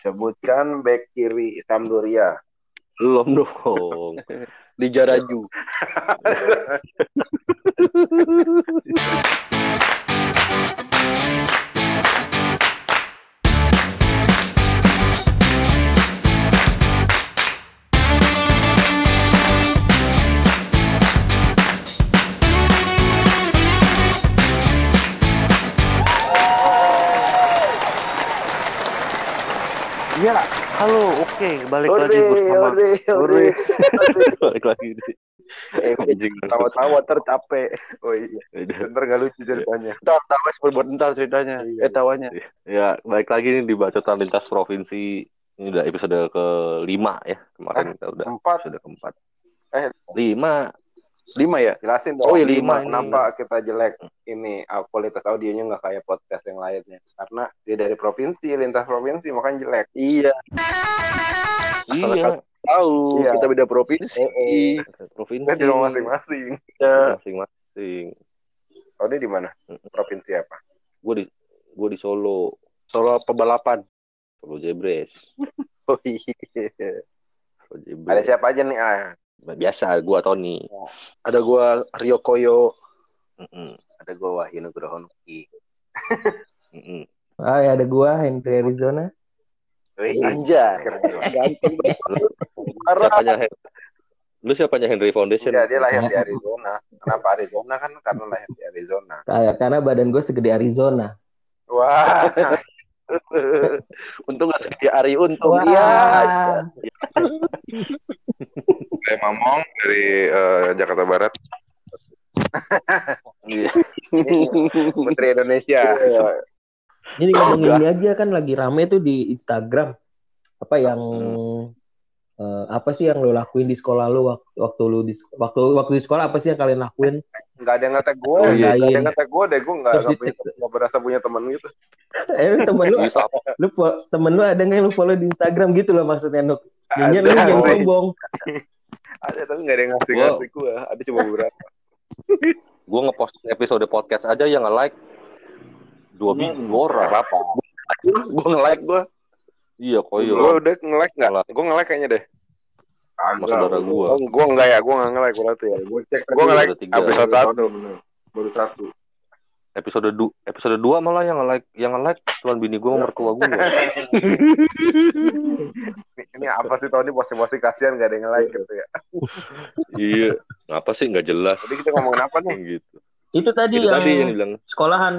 Sebutkan back kiri Sampdoria. Belum dong. Di Jaraju. balik Ore, lagi bersama ore, ore. balik lagi di Eh, anjing. tawa-tawa tercapek. Oh iya, bentar gak lucu ceritanya. Ntar tawa berbuat ntar ceritanya. Iya. Eh tawanya. Ya, balik lagi nih di bacotan lintas provinsi. Ini udah episode ke-5 ya. Kemarin kita udah Empat. episode keempat. Eh. Lima. Lima ya? Jelasin dong. Oh, iya, lima ini. Kenapa kita jelek ini ah, kualitas audionya nggak kayak podcast yang lainnya? Karena dia dari provinsi, lintas provinsi, makanya jelek. Iya. Asal Iya, Tahu Iya. kita beda provinsi. Eh, provinsi. Kan di rumah masing-masing. Iya. Masing-masing. Oh, dia di mana? Provinsi apa? Gue di gue di Solo, Solo pebalapan. Solo Jebres. Oh iya. Solo Jebres. Ada siapa aja nih? Ah, Biasa, gua Tony. Ada gua Rio Koyo. Mm-mm, ada gue Wahyu Nugroho Nuki. Ah, ya ada gua Henry Arizona. Wih, Anjay. keren. Ganteng. Siapanya Lu siapanya Henry Foundation? Iya, dia lahir di Arizona. Kenapa Arizona kan? Karena lahir di Arizona. Kayak karena badan gue segede Arizona. Wah, Untung gak segede Ari Untung. Wah. Iya. Saya Mamong dari eh, Jakarta Barat. Iya. Menteri Indonesia. Ini ngomongin ini aja kan lagi rame tuh di Instagram. Apa yang eh, apa sih yang lo lakuin di sekolah lo waktu, waktu lu di waktu waktu di sekolah apa sih yang kalian lakuin? Nggak ada yang ngetek gue. Oh, iya. Nggak ada yang ngetek gue deh. Gue nggak di- punya- nggak berasa punya temen gitu. Eh temen lu lu fo- temen lu ada nggak yang lu follow di Instagram gitu loh maksudnya Nuk? Jadinya lu Ada, yang sombong. Ada tapi nggak ada yang ngasih-ngasih gue. Ada cuma beberapa. Gue ngepost episode podcast aja yang nge-like dua biji dua orang. Apa? Gua nge-like gua. Iya, Gue koyo. udah nge-like nggak? Nge-like. Gue nge-like kayaknya deh. Sama saudara gua. Oh, gue nggak ya. Gue nggak nge-like berarti ya. Gue cek Gue nge-like episode satu. baru satu. Episode du episode 2 malah yang nge-like yang nge-like cuman bini gue sama mertua gue. Ini, ini apa sih Tony posisi kasihan gak ada yang nge-like gitu ya. iya. Ngapa sih nggak jelas Jadi kita ngomongin apa nih? gitu. Itu tadi Itu yang tadi yang sekolahan.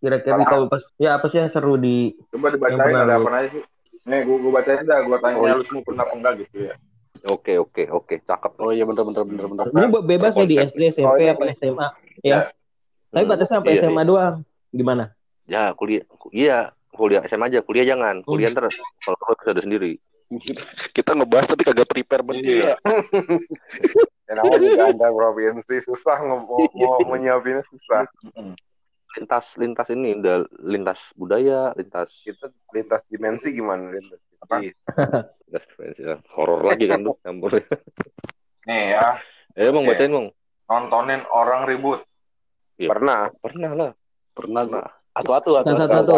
Kira-kira kalau pas ya apa sih yang seru di Coba dibacain ada apa aja sih? Nih, gue gue bacain dah. Gue tanya Oh, iya. lu semua pernah apa enggak gitu ya. Oke oke oke cakep. Oh iya bener bener bener bener. ini be- bebas ya di. SD, SMP Oh, ini- apa SMA ya. Tapi batasnya sampai Iya, SMA doang. Gimana? Ya kuliah iya kuliah SMA aja kuliah jangan kuliah ntar kalau perlu episode sendiri. Kita ngebahas tapi kagak prepare bener Iya. ya. Ya juga anda provinsi susah ngomong mau menyiapinnya susah. Lintas lintas ini udah lintas budaya lintas Kita lintas dimensi gimana lintas? Apa? Lintas ya, horor lagi kan tuh campur. Nih ya, Eh emang Oke. bacain bang. nontonin orang ribut. Iya. Pernah. Pernah lah. Pernah gua. Atu-atu atu. Satu-satu.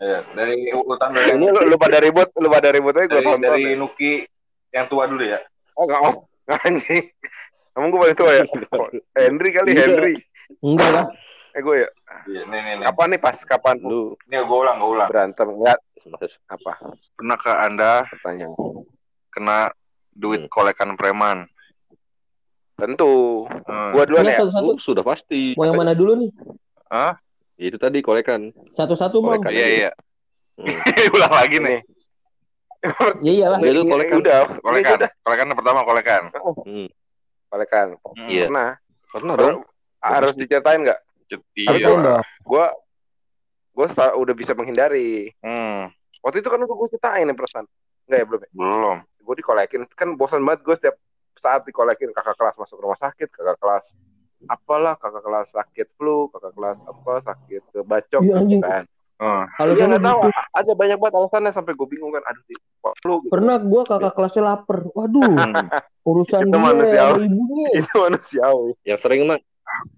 Ya, dari urutan dari Ini lu, lu pada ribut, lu pada ribut aja gue dari, tonton. dari ya. Nuki yang tua dulu ya. Oh nggak mau. Anjing. Emang gue paling tua ya? Oh, Henry kali Iya. Henry. Enggak lah. Eh gue ya. Iya, nih nih nih. Kapan nih pas kapan Lu Nih gue ulang, gue ulang. berantem? Enggak maksud apa Pernah ke Anda pertanyaan? kena duit Hmm. kolekan preman? Tentu. Hmm. Gua duluan ya. satu-satu. lu sudah pasti. Mau yang mana dulu nih? Hah? Ya, itu tadi kolekan. Satu-satu mau. Iya, iya. Hmm. ulang lagi nih. Ya iyalah. Enggak, itu kolekan. Udah. Kolekan. Udah. Kolekan yang pertama kolekan. Hmm. Kolekan. Hmm. Iya. Pernah. Pernah dong. Harus diceritain nggak? Iya. Gue gue udah bisa menghindari. Hmm, Waktu itu kan udah gue ceritain nih perasaan. Enggak ya belum ya? belum. Gue dikolekin. Kan bosan banget gue setiap saat dikolekin. Kakak kelas masuk rumah sakit. Kakak kelas apalah. Kakak kelas sakit flu. Kakak kelas apa sakit ke bacok. Iya, anjing. kan. Hmm. Kalau Iya sana nggak tahu. gitu. Ada banyak banget alasannya sampai gue bingung kan. Aduh, flu gitu. Pernah gua kakak kelasnya lapar. Waduh, urusan Itu dia manusiawi. ibunya. Itu manusiawi. Yang sering mah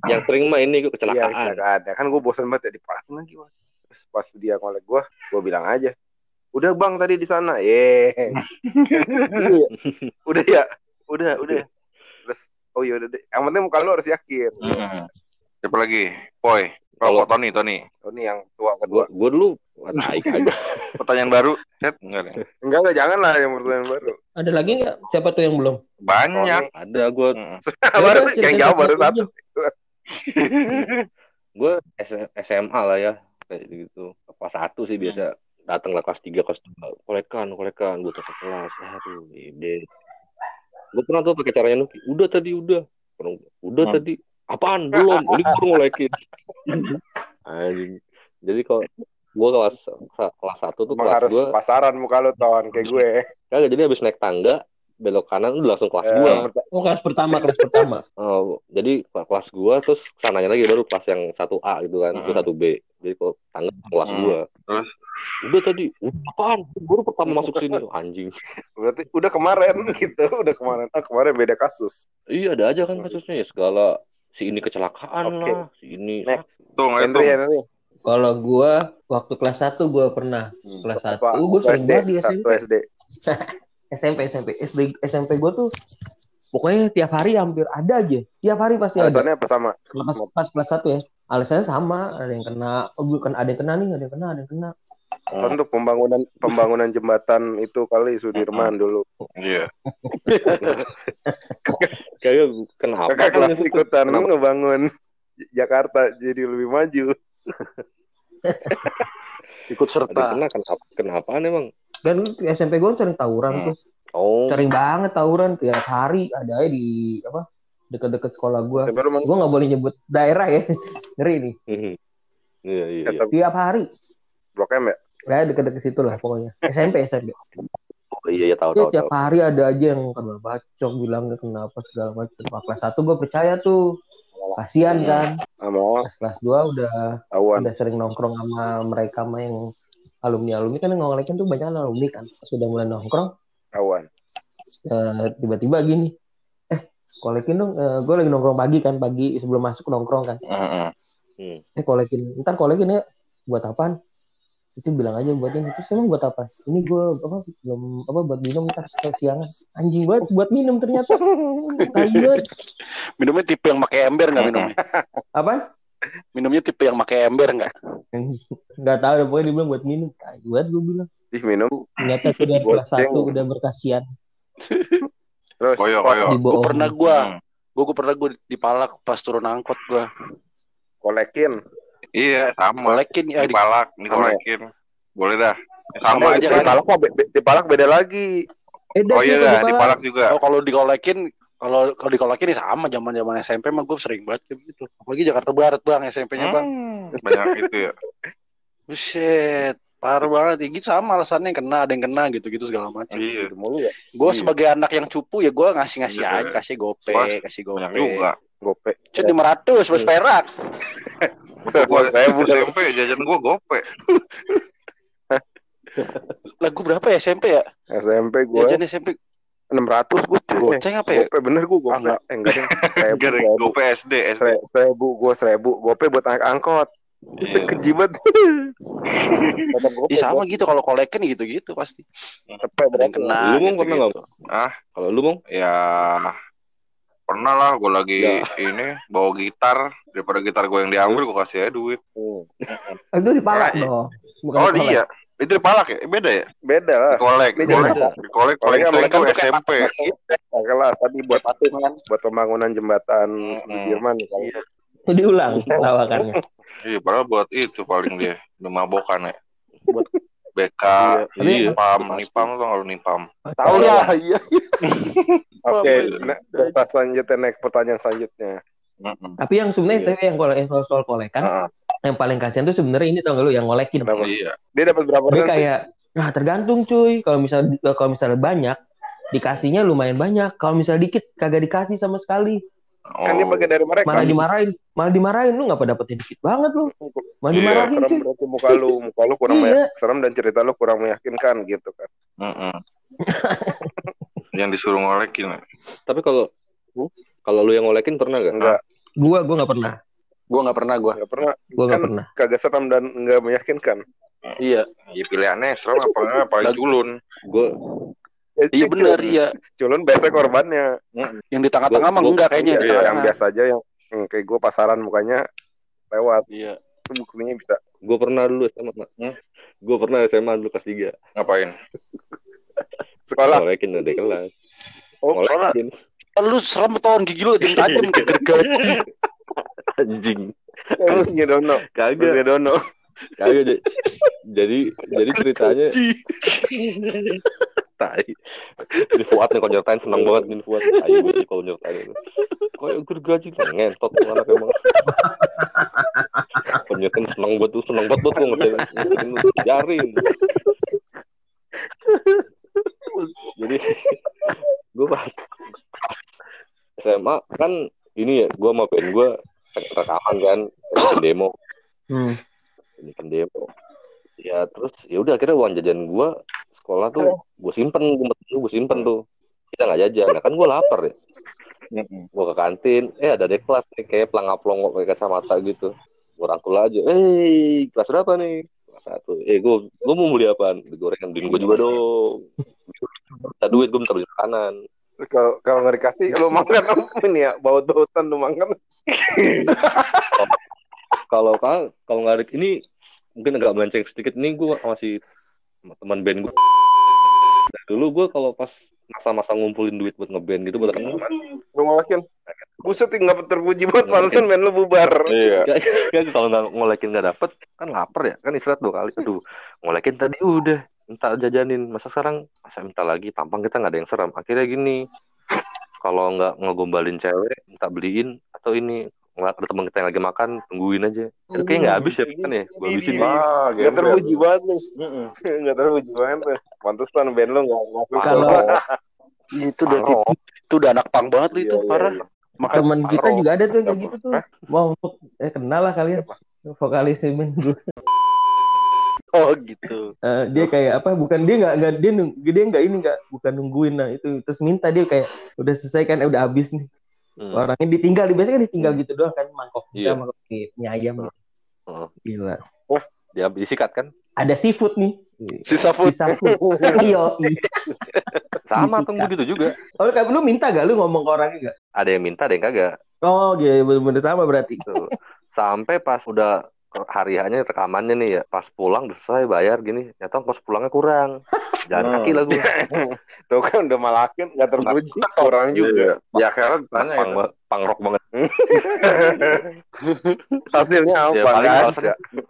yang sering mah ini Iya, kecelakaan. kecelakaan. Ya, kan gue bosan banget ya diparahin lagi. Mas. Terus pas dia ngolek gue, gue bilang aja. Udah bang tadi di sana. Ye. Iya. udah ya. Udah, udah. Terus oh iya udah deh. Yang penting muka lu harus yakin. Mm-mm. Siapa lagi? Poi. Kalau- Kalau Tony, Tony. Oh, yang tua Gue kedua. gue dulu naik aja. Pertanyaan baru? Set? Enggak deh. Enggak enggak jangan lah yang pertanyaan baru. Ada lagi nggak? Siapa tuh yang belum? Banyak. Ada gue baru yang jawab baru satu. Gue SMA lah ya. Kayak gitu. Kelas satu sih biasa. Datang lah kelas tiga kelas dua. Kolekan kolekan gue ke kelas. Aduh ide. Gue pernah tuh pakai caranya Nuki udah tadi udah. Pernah, udah Hmm. tadi. Apaan? Belum. Ini gue ngolekin jadi kalau gue kelas kelas satu tuh Emang kelas harus gue pasaran muka lu ton kayak gue. kagak jadi habis naik tangga belok kanan udah langsung kelas Eh, dua Oh kelas pertama, kelas pertama. Oh, jadi ke- kelas gua terus sananya lagi baru kelas yang satu A gitu kan, terus Hmm. satu B. Jadi kok tangga kelas Hmm. gua. Terus? Udah tadi, "Uh, apaan? Baru pertama masuk sini anjing. Berarti udah kemarin gitu, udah kemarin. Ah, kemarin beda kasus. Iya ada aja kan kasusnya ya segala si ini kecelakaan Oke. lah, si ini Next. Tung, eh, Henry. Henry. Kalau gua waktu kelas 1 gua pernah kelas 1 Apa? gua sering SD, banget di SMP. SD. SMP SMP SD SMP gua tuh pokoknya tiap hari hampir ada aja. Tiap hari pasti ada. Alasannya apa sama? Pas, pas kelas 1 ya. Alasannya sama, ada yang kena, oh bukan ada yang kena nih, ada yang kena, ada yang kena. Untuk pembangunan pembangunan jembatan itu kali Sudirman dulu. Iya. kayak kenapa? Kakak kelas kan? ikutan ngebangun Jakarta jadi lebih maju. Ikut serta. kena kenapa? Kenapaan emang? Dan SMP gua sering tawuran Hmm. tuh. Oh, Sering banget tawuran tiap hari ada aja di apa? Deket-deket sekolah masuk Gua nggak boleh nyebut daerah ya. Ngeri nih. iya iya. iya. SMP Tiap hari. Blok M ya? Ya deket-deket situ lah pokoknya. SMP SMP. Oh, iya iya tahu Ya, tahu tiap tahu. hari ada aja yang kena bacok bilangnya kenapa segala macam. Pas kelas satu gue percaya tuh. Kasihan kan. Sama Pas kelas 2 udah awan. udah sering nongkrong sama mereka sama yang alumni-alumni kan yang ngolekin tuh banyak alumni kan. Pas udah mulai nongkrong Awan. eh, tiba-tiba gini. Eh, kolekin dong. gue lagi nongkrong pagi kan, pagi sebelum masuk nongkrong kan. Mm-mm. Eh, kolekin. Ntar kolekin ya. Buat apaan? Itu bilang aja buat ini. Terus emang buat apa? Ini gue apa belum apa buat minum ntar siangan. Anjing banget buat minum ternyata. Minumnya tipe yang pakai ember nggak minumnya? Apa? Minumnya tipe yang pakai ember nggak? Nggak tahu deh, pokoknya dia bilang buat minum. Banget gue bilang. Ih minum. Ternyata sudah kelas satu udah berkasihan. Terus Koyo, oh, koyo. Gue pernah gue, Hmm. gue gue pernah gue dipalak pas turun angkot gue. kolekin. Iya, sama. Kolekin ya di Dipalak, dikolekin. Boleh dah. Sama aja kan. Dipalak be- be- dipalak beda lagi. Eh, Oh iya dah, dipalak. dipalak juga. Oh, kalau dikolekin kalau kalau dikolekin ya sama zaman zaman SMP mah gue sering banget kayak gitu. Apalagi Jakarta Barat bang SMP-nya bang. Hmm, Banyak itu ya. Buset, parah banget. Ya gitu sama alasannya kena, ada yang kena gitu-gitu segala macam. Iya. Gitu mulu ya. Gue Iya. sebagai anak yang cupu ya gue ngasih-ngasih Iya. aja, kasih gope, kasih Banyak gope. juga. Gope. Cuma lima ratus bos perak. Gua saya SMP jajan gua gope. Lagu berapa ya SMP ya? SMP gue Jajan SMP 600 gue cuy. goceng apa ya? Gope bener gue gope. Ah, enggak. Eh, enggak. Seribu, seribu. gope SD, seribu gue seribu gope buat naik angkot. Itu Iya. kejibat. Iya sama gitu kalau kolekin gitu-gitu pasti. Cepet yang kena. Lu, Bang, pernah gitu-gitu. Kalau lu bang, Ya pernah lah gue lagi Ya. ini bawa gitar daripada gitar gue yang diambil gue kasih aja duit. Itu dipalak Iya. dong. Bukan Oh dipalak. iya, itu dipalak ya? Beda ya? Beda lah. Sering mereka tuh tuh kayak SMP. Nah, kelas tadi buat Patung kan. buat pembangunan jembatan Mm-mm. Sudirman nih, kalau Iya. Diulang lawakannya. Iya, padahal buat itu paling dia udah mabokan ya. Buat- BK, Tapi- nipam, nipam tuh kalau nipam. tahu Iya, lah. iya. Oke, Iya. ne- kita selanjutnya next pertanyaan selanjutnya. Tapi yang sebenarnya Iya. tapi yang kalau yang soal, soal kolekan, Heeh. yang paling kasihan tuh sebenarnya ini tau gak lu yang ngolekin. Kenapa? Iya. Dia dapat berapa Dia sih? kayak, nah tergantung cuy. Kalau misalnya kalau misalnya banyak, dikasihnya lumayan banyak. Kalau misalnya dikit, kagak dikasih sama sekali. Kan dia Oh, pakai dari mereka. Malah dimarahin, malah dimarahin. Lu nggak dapetin dikit banget lu. Malah Iya, dimarahin serem cuy. berarti muka lu, muka lu kurang Iya. serem dan cerita lu kurang meyakinkan gitu kan. mm-mm. yang disuruh ngolekin. tapi kalau kalau lu yang ngolekin pernah nggak? Enggak, Gua gua nggak pernah. Gue nggak pernah gue. enggak pernah Gua nggak Kan- pernah. kagak serem dan enggak meyakinkan. Iya, Ya pilihannya serem apa paling Lagu- culun. Gue Ya, iya bener culun. iya. Culun biasanya korbannya. Yang di tengah-tengah mah enggak kayaknya yang di Iya, yang biasa aja yang hmm, kayak gue pasaran mukanya lewat. Iya. Itu buktinya bisa. gue pernah dulu SMA. Hmm? Gue pernah SMA dulu kelas 3. Ngapain? Sekolah. Ngolekin ada kelas. Oh, Ngolekin. kan lu serem ton gigi lu tajam tajam kayak gergaji. Anjing. Emang punya dono. Kagak. Punya dono. Kagak. Jadi jadi ceritanya tai. Ini Fuad nih kalau nyertain seneng banget nih Fuad. Ayo gue kalau nyertain itu. Kayak gergaji tuh ngentot tuh anak emang. Penyetin seneng banget tuh, seneng banget tuh ngerjain. Jarin. Jadi gue pas SMA kan ini ya gue sama band gue rekaman kan demo Hmm. bikin demo ya terus ya udah akhirnya uang jajan gue sekolah tuh gue simpen gue gue simpen tuh. Kita nggak jajan. Nah kan gue lapar ya gue ke kantin. Eh ada dek kelas nih kayak pelangap pelongo pakai kacamata gitu. Gue rangkul aja. Eh kelas berapa nih? Kelas satu. Eh gue gue mau beli apaan? Gorengan beliin gue juga dong. Minta duit gue minta beli makanan. Kalau kalau nggak dikasih lu makan ini ya? Baut-bautan lu makan. kalau kalau kalau nggak ini mungkin agak melenceng sedikit. Ini gue masih teman band gue Nah, dulu gue kalau pas masa-masa ngumpulin duit buat ngeband gitu buat rekaman Lu ngolekin. Buset nggak terpuji banget pantesan band lu bubar. Iya. Kayak kalau nggak ngolekin nggak dapet kan lapar ya kan istirahat dua kali. Aduh ngolekin tadi udah minta jajanin. Masa sekarang masa minta lagi tampang kita nggak ada yang seram. Akhirnya gini kalau nggak ngegombalin cewek minta beliin atau ini ngeliat ada teman kita yang lagi makan tungguin aja itu kayak nggak habis ya kan ya gue habisin Iya. Ah, Nggak terpuji banget lu. Mm-mm. Nggak terpuji banget. Pantesan band lu nggak masuk. Kalau Itu udah itu udah anak pang banget lu itu Iya, iya, parah. iya. Teman kita juga ada tuh kayak gitu tuh. Mau eh kenal lah kalian. Vokalis band gue. oh gitu. Eh, dia kayak apa bukan dia nggak nggak dia nung- dia nggak ini nggak bukan nungguin nah itu terus minta dia kayak udah selesai kan eh, udah habis nih Hmm. orangnya ditinggal biasanya kan ditinggal gitu doang kan mangkok Iya. kita mangkok mie ayam gitu. Heeh. gila dia disikat kan ada seafood nih Sisa food. sisa food iyo i. sama tuh gitu juga oh kayak lu minta gak lu ngomong ke orangnya gak ada yang minta ada yang kagak oh gitu bener-bener sama berarti Tuh. sampai pas udah hari hanya rekamannya nih ya pas pulang udah selesai bayar gini ternyata pas pulangnya kurang jalan Hmm. kaki lah gue Tuh kan udah malakin nggak terpuji. Kurang juga. Ya akhirnya tanya pang, ya. pang rock banget Hasilnya apa? Ya, paling Nggak alasannya- ada.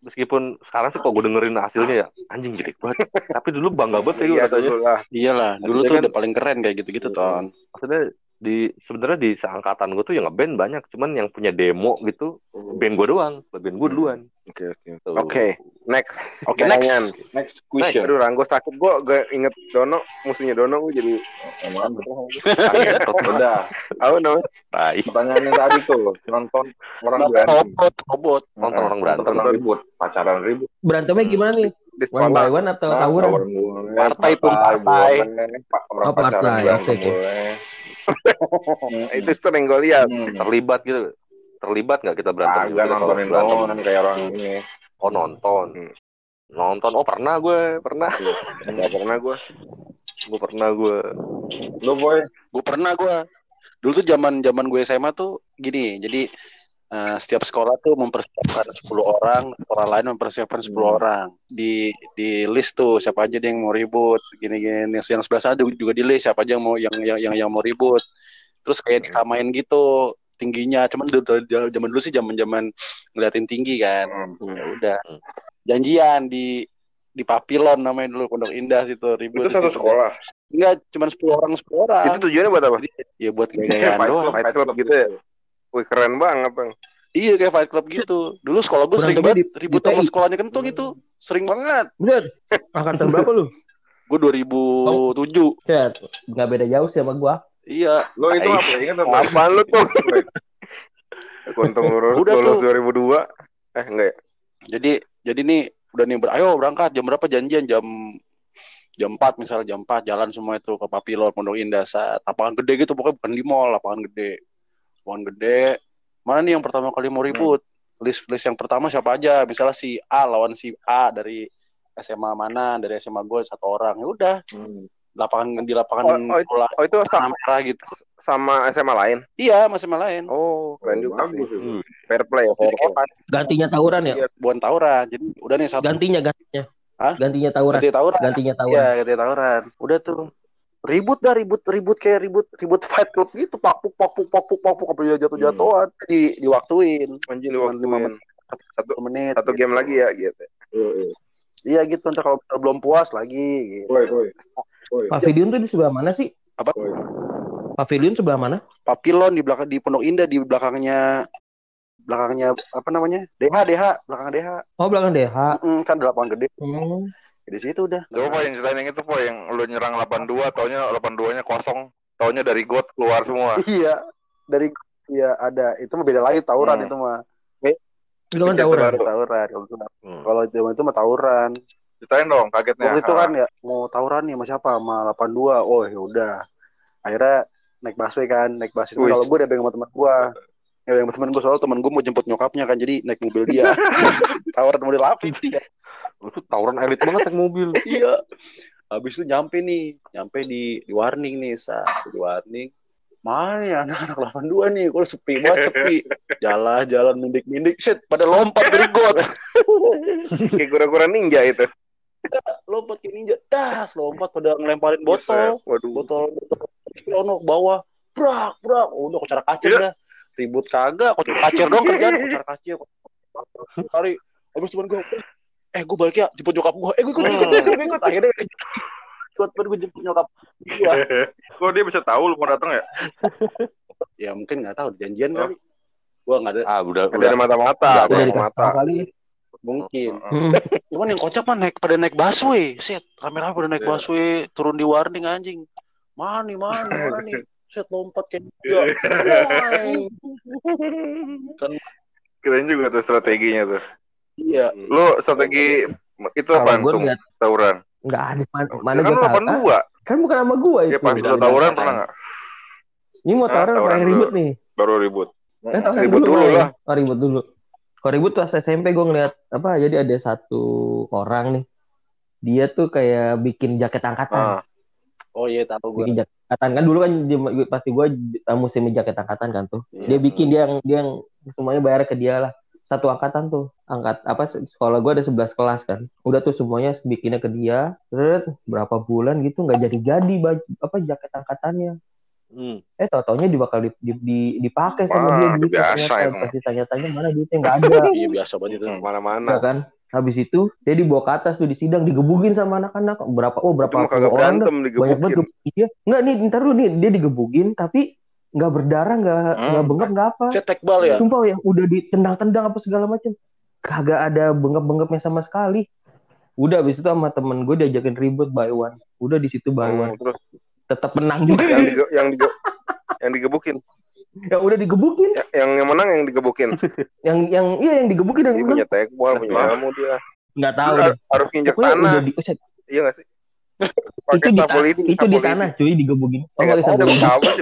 meskipun sekarang sih kok gue dengerin hasilnya ya anjing jelek banget tapi dulu bangga banget ya gue Iya katanya. Iyalah, dulu Maksudnya tuh kan- udah paling keren kayak gitu-gitu, Ton. maksudnya di sebenarnya di seangkatan gue tuh yang ngeband banyak cuman yang punya demo gitu band gue doang band gue duluan Oke oke. Tuh. Oke, next. Oke, next. Pertanyaan. Next question. Aduh, Ranggo sakit. Gue gak inget Dono, musuhnya Dono. Gue jadi banget. Udah. apa namanya? Pertanyaan yang tadi tuh nonton orang berantem. Robot, robot. Nonton orang berantem. Ribut, pacaran ribut. berantemnya gimana nih Di one by sekolah. one atau Nah, tawuran Partai tuh, partai. boleh, pa- orang Oh, partai, oke, oke. Itu sering gue lihat. Hmm. terlibat gitu terlibat nggak kita berantem kalau nontonin berantem. doang kayak orang ini. oh nonton Hmm. nonton oh pernah gue pernah Gak pernah gue. gue pernah gue Lu boy, Gue pernah gue. Dulu tuh zaman zaman gue SMA tuh gini, jadi eh, setiap sekolah tuh mempersiapkan 10 orang, sekolah lain mempersiapkan 10 Hmm. orang. Di di list tuh siapa aja yang mau ribut, gini-gini. Yang, yang sebelah sana juga juga di list siapa aja yang mau yang yang yang, yang mau ribut. Terus kayak disamain gitu tingginya. Cuman zaman dulu sih zaman-zaman ngeliatin tinggi kan. Hmm. Ya udah. Hmm. Janjian di di Papilon namanya dulu Pondok Indah situ ribut itu satu situ. sekolah. Enggak, cuma 10 orang 10 orang. Itu tujuannya buat apa? ya buat gaya-gayaan Fight doang. Fight Club gitu ya? Wih keren banget bang. Iya kayak Fight Club gitu. Dulu sekolah gue sering banget di- ribut sama sekolahnya kentung itu. Sering banget. bener angkatan berapa lu Gue 2007. ya nggak beda jauh sih sama gua Iya. Lo itu apa? Ingat apa? Apaan lu tuh? Untung lulus, Udah lulus tuh. 2002. Eh enggak ya? Jadi jadi nih udah nih ber- ayo berangkat jam berapa janjian jam jam 4 misalnya jam 4 jalan semua itu ke Papilon Pondok Indah saat lapangan gede gitu pokoknya bukan di mall lapangan gede lapangan gede mana nih yang pertama kali mau ribut list list yang pertama siapa aja misalnya si A lawan si A dari SMA mana dari SMA gue satu orang ya udah lapangan di lapangan Oh, oh, itu- bola Oh itu sa- warna merah gitu sama SMA lain. iya masih SMA lain Oh, keren juga sih. bagus itu. Fair play ya, fair play. Gantinya tawuran ya? buan tawuran jadi udah nih satu Gantinya, gantinya. Hah? Gantinya tawuran. ganti tawuran Gantinya iya tawuran. ganti tawuran udah tuh ribut dah ribut ribut kayak ribut ribut fight club gitu pakpuk pakpuk pakpuk pakpuk sampai jatuh jatuhan di diwaktuin Anjing Cuma lima diwaktuin. Satu satu menit satu game lagi ya gitu. iya gitu ntar kalau belum puas lagi gitu. Woi, woi. Woi. Pavilion tuh di sebelah mana sih? Apa? Pavilion sebelah mana? Papilon di belakang di Pondok Indah di belakangnya belakangnya apa namanya DH DH belakang DH Oh, belakang DH. Mm, kan ada lapangan gede Hmm. Di situ udah Coba po yang ceritain yang itu po yang lu nyerang 82 taunya 82-nya kosong. Taunya dari got keluar semua. iya dari iya ada itu mah beda lagi tawuran Hmm. itu mah Itu kan tawuran. baru. tawuran kalau itu Hmm. kalau zaman itu mah tawuran Ceritain dong kagetnya. waktu itu kan ya mau tawuran nih sama siapa sama 82 oh ya udah akhirnya naik busway kan naik busway kalau gue udah sama teman gue ya yang teman gue soal teman gue mau jemput nyokapnya kan jadi naik mobil dia tawaran mobil lapis ya Itu tawuran elit banget naik mobil. iya. Habis itu nyampe nih nyampe di di warning nih sa. Di warning. Mana ya anak-anak 82 nih kalau sepi banget sepi. Jalan-jalan mindik-mindik shit pada lompat dari got. Kayak kura-kura ninja itu. lompat kayak ninja. Das lompat pada ngelemparin botol. Waduh. botol botol. Ono ke bawah. Brak brak udah kocar kacir Iya. dah. Ribut kagak kocar kacir dong kerjaan kocar kacir. Cari habis teman gue eh gue balik ya jemput nyokap gue eh gue ikut ikut ikut ikut, ikut. akhirnya ikut gue jemput nyokap gue Kok dia bisa tahu lu mau datang ya? ya mungkin nggak tahu janjian kali gue nggak ada Ah, udah Ada udah. mata-mata, Udah Udah ada mata. kali. mungkin Hmm. cuman yang kocak mah naik pada naik busway set rame-rame pada naik Iya. busway turun di warning anjing mana nih mana nih mana nih set lompat kayak dia kan Keren juga tuh strateginya tuh. Iya Lu strategi itu Kalau apa gue tuh ngeliat tawuran? nggak ada mana, mana kan gue lu tahu. 82. Kan bukan sama gua Ya itu. pas beda- lu tawuran pernah nggak? Ini mau Ah, tawuran yang dulu. ribut nih? Baru ribut. Eh, tawuran Ribut dulu Bang. lah. Oh, ribut dulu. Kalau ribut pas SMP gue ngeliat apa jadi ada satu orang nih. Dia tuh kayak bikin jaket angkatan. Ah, oh iya tahu gue Bikin jaket angkatan kan dulu kan pasti gue musim jaket angkatan kan tuh. Iya. Dia bikin dia yang dia yang semuanya bayar ke dia lah. Satu angkatan tuh. Angkat apa sekolah gue ada 11 kelas kan. Udah tuh semuanya bikinnya ke dia. Terus berapa bulan gitu nggak jadi-jadi baju apa jaket angkatannya. Hmm. Eh tau taunya di bakal di, di, di- dipakai sama Wah, dia duitnya biasa ternyata. itu. Pas ditanya-tanya mana duitnya nggak ada. iya biasa banget itu Ya Mana-mana. kan. Habis itu dia dibawa ke atas tuh di sidang digebukin sama anak-anak. Berapa oh berapa orang berantem Banyak banget dia. Enggak nih ntar dulu nih dia digebukin tapi nggak berdarah nggak Hmm. nggak bengkak nggak apa. saya tekbal ya Sumpah yang udah ditendang-tendang apa segala macam. Kagak ada bengkak-bengkaknya sama sekali. Udah habis itu sama temen gue diajakin ribut by one. Udah di situ by one. Hmm, terus Tetap menang juga. yang dige, yang dige, yang digebukin. ya udah digebukin. Ya, yang yang menang yang digebukin. Yang yang iya yang digebukin yang Dia punya tekbol, punya Lah. ilmu dia. Nggak tahu Harus, nginjek Pokoknya tanah. udah di, Uset, Iya gak sih? Itu di, itu sapu di tanah cuy digebukin. Oh, nggak sih Nggak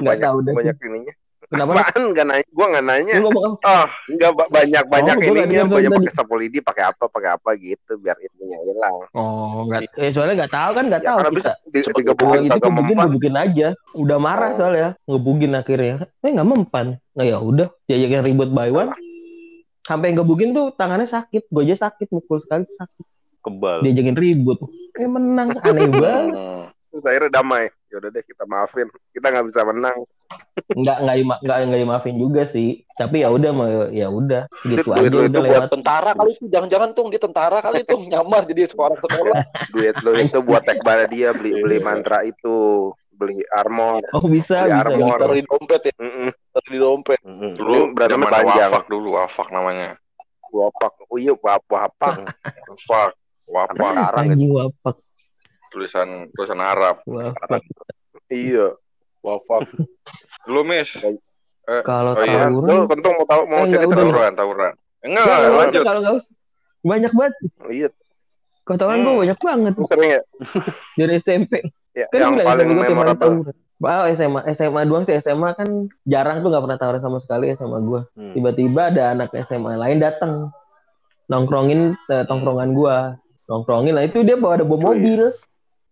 banyak tahu deh. banyak ininya. Kenapa? Apaan nggak nanya? Gua nggak nanya. Lu ngomong apa? Ah, enggak banyak banyak Oh, gua nggak ininya, dengar banyak pakai sapu lidi, pakai apa, pakai apa gitu biar itunya hilang. Oh, nggak. Eh soalnya nggak tahu kan nggak Ya tahu kita. di, Cepet Kalau digebukin itu gebukin gebukin aja. Udah marah Oh. soalnya ngebukin akhirnya. Eh nggak mempan. Nah ya udah diajakin ribut by one. Sampai ngebukin tuh tangannya sakit. Gue aja sakit mukul sekali sakit. Kebal. Diajakin ribut. Eh menang aneh banget. Hmm. Terus akhirnya damai. Ya udah deh kita maafin. Kita nggak bisa menang. Nggak nggak nggak nggak dimaafin juga sih. Tapi ya udah ya udah gitu Duit aja lu udah itu lewat. tentara kali itu jangan-jangan tuh dia tentara kali tuh nyamar jadi seorang sekolah Duit lu itu buat tekbal dia beli beli mantra itu, beli armor. Oh bisa Beli bisa. armor. taruh di dompet ya Mm-mm. taruh di dompet Hmm. Dulu berantemnya zaman panjang. wafak dulu, wafak namanya. Wapak. Oh iya, wapak. Wafak, wafak. Sekarang Anjing wapak. Tulisan tulisan Arab. wapak. Iya. wafak Dulu Miss. Kalau Oh iya, Lu tawuran. kentung mau tahu mau Eh, enggak, cerita. Tawuran, tawuran. Enggak, Nggak, nggak, lanjut. Kalau nggak usah. banyak banget. Iya, Kalau tawuran gue Hmm. banyak banget lu sering ya? dari SMP. Ya, Kan yang gue paling gue memorable. tawuran. Oh, SMA, SMA doang sih. SMA kan jarang tuh nggak pernah tawuran sama sekali SMA gue. Hmm. Tiba-tiba ada anak SMA lain datang nongkrongin eh, tongkrongan gua. Nongkrongin lah itu dia bawa ada bawa mobil.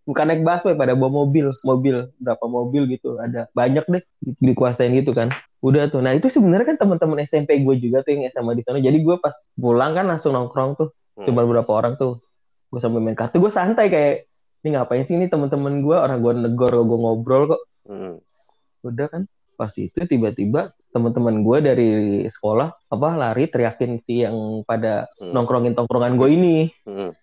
Bukan naik busway pada bawa mobil, mobil berapa mobil gitu. Ada banyak deh di- dikuasain gitu kan. Udah tuh. Nah, itu sebenarnya kan teman-teman SMP gue juga tuh yang SMA di sana. Jadi gue pas pulang kan langsung nongkrong tuh. Hmm. Cuma beberapa orang tuh. Gue sambil main kartu, gue santai kayak ini ngapain sih ini teman-teman gue orang gue negor gue ngobrol kok Hmm. udah kan pas itu tiba-tiba teman-teman gue dari sekolah apa lari teriakin si yang pada Hmm. nongkrongin tongkrongan gue ini Hmm.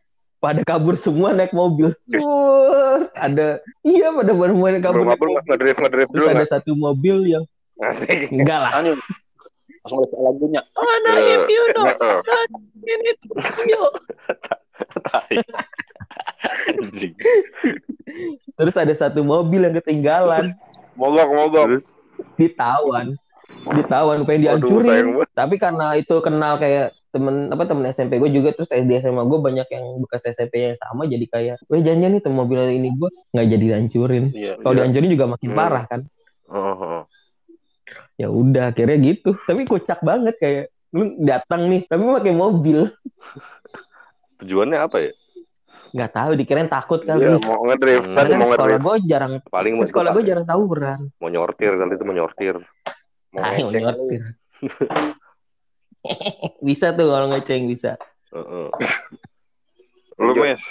Pada kabur semua naik mobil. Wah, ada iya pada pada mulai kabur naik kabur mobil. ngedrift ngedrift terus dulu ada satu mobil yang Asik. enggak lah Anu, langsung lihat lagunya. mana Eh, if you know Heeh. ini you terus ada satu mobil yang ketinggalan Mogok mogok. Terus ditawan ditawan pengen dihancurin tapi karena itu kenal kayak temen apa temen SMP gue juga terus SD SMA gue banyak yang bekas SMP yang sama jadi kayak weh janjian nih tuh mobil ini gue nggak jadi dihancurin Iya. kalau Iya. dihancurin juga makin Hmm. parah kan oh, oh. ya udah akhirnya gitu tapi kocak banget kayak lu datang nih tapi pakai mobil tujuannya apa ya? nggak tahu dikirain takut kali Iya, mau ngedrift, karena mau sekolah ngedrift. gue jarang Paling mau sekolah gue jarang tawuran mau nyortir kali itu mau nyortir. Mau nyortir bisa tuh kalau ngeceng bisa Heeh. Lu Iya. mis.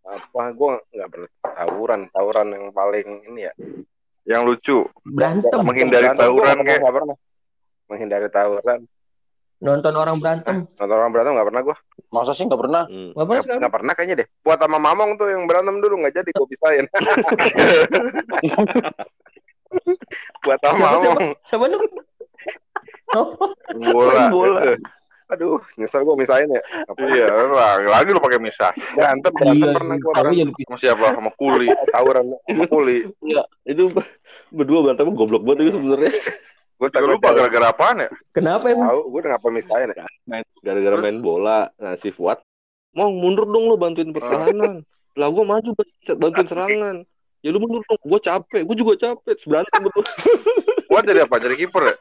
Apa, gue nggak pernah tawuran. Tawuran yang paling ini ya. Yang lucu. berantem Menghindari Berantem, gua tawuran kayak. nggak pernah. Menghindari tawuran. nonton orang berantem Nonton orang berantem nggak pernah gue. Masa sih nggak pernah? Hmm. nggak pernah Nggak sekarang nggak pernah kayaknya deh. Buat sama Mamong tuh yang berantem dulu nggak jadi gue pisahin. Buat sama Siapa, siapa? Mamong. siapa tuh Bola. Bola. Aduh, nyesel gue misahin ya. Apa Iya, lagi, lagi lu pakai misah. berantem berantem iya pernah sih gue berantem. jadi Sama siapa? Sama kuli. Tawuran sama kuli. Itu berdua berantem goblok banget itu sebenarnya. Gue Gak lupa gara-gara apaan ya? kenapa emang Tahu, gue udah ngapa misahin ya. Gara-gara main bola. Nah, si Fuad mau mundur dong lu bantuin pertahanan. Lah gua maju bantu- bantuin serangan. Ya lu mundur dong, gua capek, gua juga capek. Berantem berdua. Gua jadi apa? Jadi kiper ya?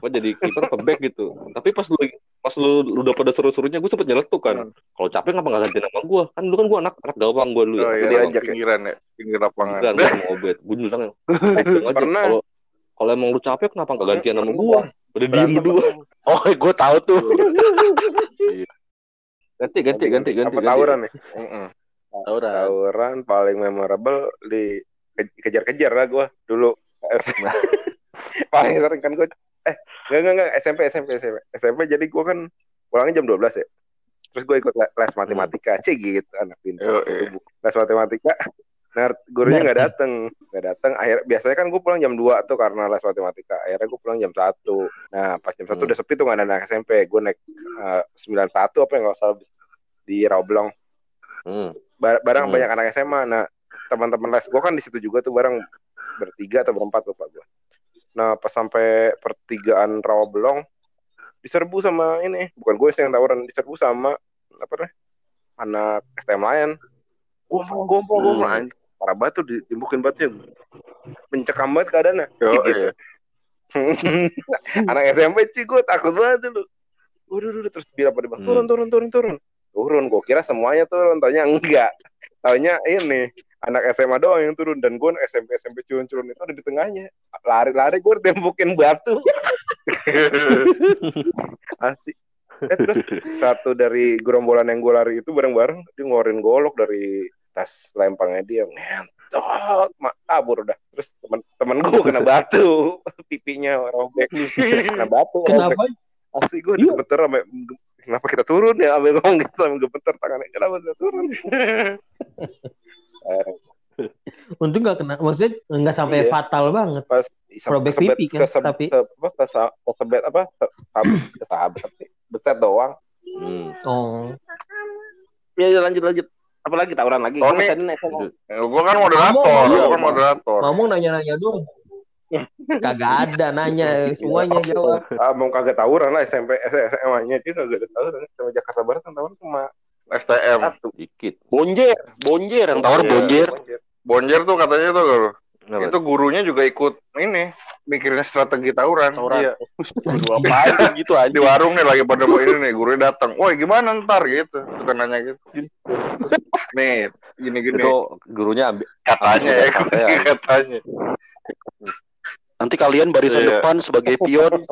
Gua jadi kiper apa back gitu. Tapi pas lu pas lu, lu udah pada seru-serunya gua sempet nyeletuk kan. Kalau capek ngapa nggak ganti nama gua? Kan dulu kan gua anak anak gawang gua dulu ya. Oh Jadi iya, ajak ya. pinggiran ya. Pinggir lapangan. Kan gua sama Obet. Gua bilang "Langsung aja, Pernah. kalau kalau emang lu capek kenapa nggak gantian nama gua? Udah diem berdua. Oh, gue tahu tuh. Ganti ganti ganti ganti. Apa ganti. tawuran nih? Tawuran. Tawuran paling memorable di kejar-kejar lah gue dulu. paling sering kan gue eh enggak enggak enggak SMP SMP SMP SMP jadi gue kan pulangnya jam 12 ya. Terus gue ikut le- les matematika, cih gitu anak pintar. Yo, iya. Les matematika. Nah, gurunya nggak dateng, nggak dateng. Akhir biasanya kan gue pulang jam 2 tuh karena les matematika. Akhirnya gue pulang jam 1 Nah, pas jam 1 Hmm. udah sepi tuh nggak ada anak SMP. Gue naik eh, 91 apa yang nggak salah di Rawblong Hmm. Bar- barang Hmm. banyak anak SMA. Nah, teman-teman les gue kan di situ juga tuh bareng bertiga atau berempat lupa gue. Nah, pas sampai pertigaan Rawabelong diserbu sama ini, bukan gue sih yang tawuran, diserbu sama apa nih? Anak STM lain. Gompol, gompol. Hmm. Anjing, Parah banget tuh ditimbukin batunya. Mencekam banget keadaannya. Yo, Gitu. iya. anak SMP sih gue takut banget dulu. Udah, udah, terus bilang pada Hmm. turun, turun, turun, turun. Turun, gue kira semuanya turun, taunya enggak. Taunya ini, anak SMA doang yang turun. Dan gue SMP, SMP culun-culun itu ada di tengahnya. Lari-lari gue tembukin batu. Asik. Eh, terus satu dari gerombolan yang gue lari itu bareng-bareng, dia ngeluarin golok dari tas lempangnya dia. Ngentot, mak kabur udah. Terus temen-temen gue kena batu, pipinya robek. Kena batu, robek. kenapa Asli gue Iya. gemeter sampai kenapa kita turun ya ambil ngomong gitu sampai gemeter tangannya kenapa kita turun Eh, untung nggak kena maksudnya nggak sampai Iya. fatal banget. Pas Robek kesebet- pipi kan, keseb- tapi- apa kesa- kesebet apa ke- sab- kesahabet sih. Beset doang. Hmm. oh. Ya ya, lanjut lanjut. Apalagi tawuran lagi. Oh, sama- Gue kan moderator. Ngomong, Gue kan moderator. ngomong nanya-nanya doang. Kagak ada nanya semuanya jawab. Ah, mau kagak tawuran lah SMP SMA nya dia kagak ada tawuran. Sama Jakarta Barat kan tawuran cuma STM. satu Dikit. Bonjer, bonjer yang tawar Iya, bonjer. Bonjer tuh katanya tuh. Kenapa? itu gurunya juga ikut ini mikirin strategi tawuran. Tawuran. Iya. Dua gitu aja. Di warung nih lagi pada mau ini nih, gurunya datang. Woi gimana ntar gitu. Suka nanya gitu. Nih, gini-gini. Itu gurunya ambil katanya ya, Katanya. katanya. Nanti kalian barisan Iya. depan sebagai pion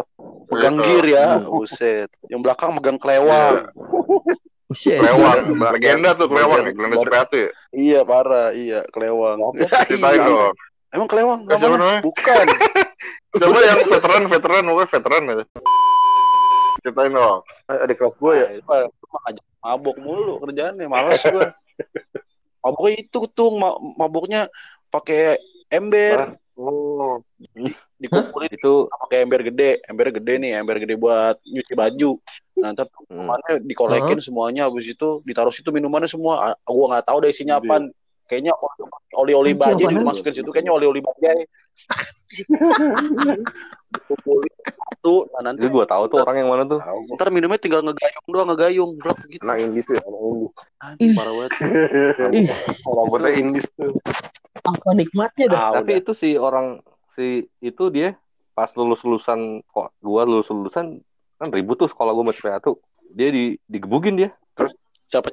pegang Gitu. gear ya. Buset. Yang belakang megang kelewang. Shit. Kelewang, legenda tuh kelewang nih, legenda sepatu ya. Iya parah, iya kelewang. Ceritain Iya. dong. Emang kelewang Eh, namanya? Bukan. Coba yang veteran, veteran, pokoknya veteran gitu. Ceritain dong. Ada kelas gue ya. Itu mah ngajak mabok mulu kerjaannya, males gue. Maboknya itu tuh ma- maboknya pakai ember, Oh, dikumpulin itu pakai ember gede, ember gede nih, ember gede buat nyuci baju. Nah, ntar hmm, minumannya dikolekin semuanya, habis itu ditaruh situ minumannya semua. Ah, Gua nggak tahu deh isinya apa. Kayaknya oli-oli bajai apaan? dimasukin situ, kayaknya oli-oli. Kumpulin satu, nah nanti itu gua tahu tuh orang yang mana tuh. ntar minumnya tinggal ngegayung doang, ngegayung, blok gitu. Anak indis ya, anak indis. Anjing parah banget. Rambutnya indis tuh. apa nikmatnya dah. Ah, Tapi itu si orang si itu dia pas lulus lulusan kok gua lulus lulusan kan ribut tuh sekolah gua sama CPA tuh. Dia di digebugin dia. Siapa?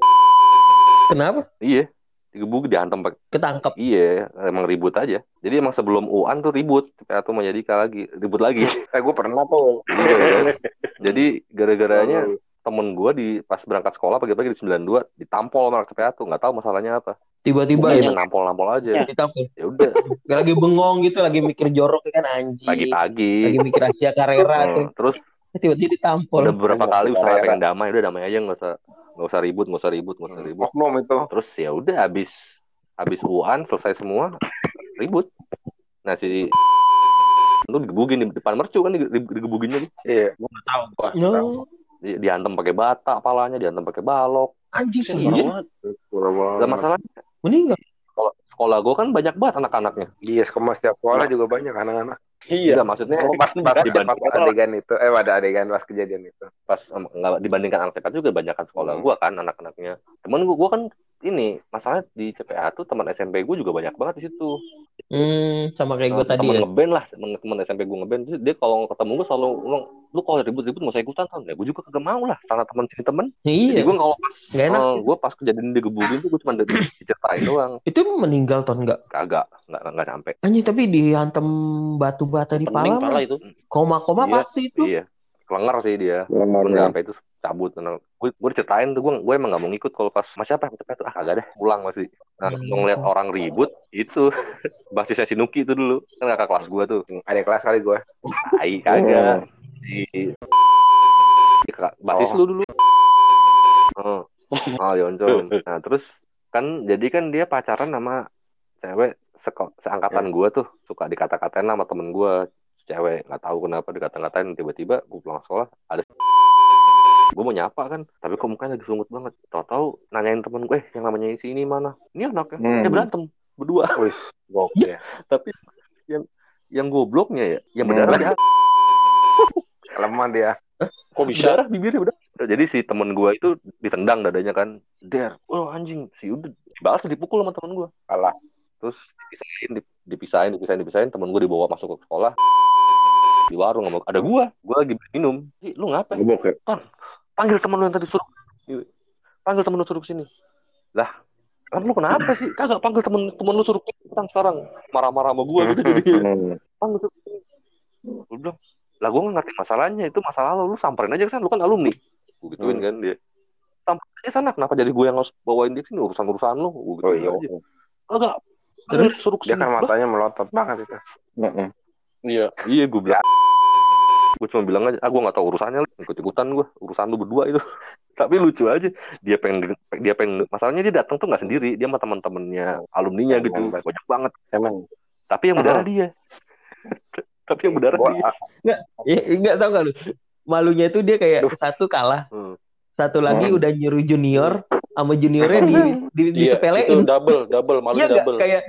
Kenapa? Iya. Digebugin dihantam pakai Ketangkep. Iya, emang ribut aja. Jadi emang sebelum UAN tuh ribut, CPA tuh mau jadi lagi, ribut lagi. Eh gue pernah tuh. Iya? Jadi gara-garanya temen gua di pas berangkat sekolah pagi-pagi di 92 ditampol sama anak CPA tuh, nggak tahu masalahnya apa. Tiba-tiba Iya, ya nampol-nampol aja. ditampil. Ya udah, Gak lagi bengong gitu, lagi mikir jorok ya kan anjing. pagi-pagi. Lagi mikir Asia Carrera tuh. Hmm, Terus Tiba-tiba ditampol. udah beberapa Banyak kali usaha pengen damai, udah damai aja nggak usah nggak usah ribut, nggak usah ribut, nggak usah ribut. Oknum itu. Terus ya udah habis habis UAN selesai semua ribut. Nah si lu digebugin di depan mercu kan di- di- digebuginnya nih. Iya. Tahu gua. No, Di, dihantam pakai bata palanya, dihantam pakai balok. anjing banget. Dan masalahnya Meninggal. sekolah, sekolah gue kan banyak banget anak-anaknya. Iya, sekolah setiap sekolah juga banyak anak-anak. Iya. Enggak, maksudnya Pas, pas, Dibanding- pas adegan itu, eh ada adegan pas kejadian itu. pas em, nggak dibandingkan anak TK juga banyak kan sekolah Hmm. gua kan anak-anaknya. Temen gua, gua kan ini masalahnya di CPA tuh teman SMP gue juga banyak banget di situ. Hmm, sama kayak gue tadi temen ya. ngeband lah, temen, temen SMP gue ngeband. Terus Dia kalau ketemu gue selalu ngomong, lu kalau ribut-ribut nggak usah ikutan kan. Ya gue juga kagak mau lah, sana temen sini temen. Jadi Iya, gue kalau pas, gak enak. eh, gua pas kejadian digebukin tuh gue cuma di- diceritain doang. Itu meninggal ton nggak? Kagak, nggak nggak sampai. Anjing tapi dihantam batu bata di pala pala itu. Koma-koma Iya, pasti itu. Iya, kelengar sih dia. Cuman nggak sampai itu cabut. Gue gue diceritain tuh gue gue emang nggak mau ngikut kalau pas mas siapa yang tuh ah kagak deh pulang masih. Nah, Hmm. ngeliat orang ribut itu basisnya si Nuki itu dulu kan kakak kelas gue tuh. Ada kelas kali gue. Tai kagak. Si kakak basis Oh. lu dulu. Oh, oh Yoncon. Nah terus kan jadi kan dia pacaran sama cewek seko- seangkatan gue tuh suka dikata-katain sama temen gue cewek nggak tahu kenapa dikata-katain tiba-tiba gue pulang sekolah ada gue mau nyapa kan tapi kok mukanya lagi sungut banget tahu-tahu nanyain temen gue eh yang namanya si ini mana ini anaknya Hmm. dia berantem berdua Wih, gokil. tapi yang yang gobloknya ya yang Hmm. berdarah dia Lemah dia. Kok bisa? berdarah bibirnya berdarah jadi si temen gue itu ditendang dadanya kan der oh anjing si udah balas dipukul sama temen gue Alah. terus dipisahin dip- dipisahin dipisahin dipisahin temen gue dibawa masuk ke sekolah di warung sama ada gue gue lagi minum lu ngapain Gebok ya. Panggil temen lu yang tadi suruh panggil temen lu suruh ke sini lah. Kan lu kenapa sih? Kagak panggil temen temen lu suruh ikutan sekarang. Marah-marah sama gue gitu. Hmm. panggil suruh ke sini gue bilang lah gue gak ngerti masalahnya. Itu masalah lo lu samperin aja kan lu kan alumni. Gue gituin Hmm. kan dia. Samperin aja sana. Kenapa jadi gue yang harus bawain dia sini? Urusan urusan lu. Gue Oh gituin iya. aja. Kagak. Terus suruh Dia ke sini kan Lah, matanya melotot banget itu. Iya. iya gue bilang gue cuma bilang aja ah gue gak tahu urusannya ikut ikutan gue urusan lu berdua itu tapi lucu aja dia pengen dia pengen masalahnya dia datang tuh nggak sendiri dia sama teman-temannya alumninya gitu Teman-teman. banyak banget Emang. tapi yang berdarah dia tapi yang berdarah Gua, dia Ya, enggak tahu gak lu? Malunya itu dia kayak satu kalah, Hmm. satu lagi Hmm. udah nyuruh junior sama juniornya di di, Iya, itu double, double, malu Iya enggak double. kayak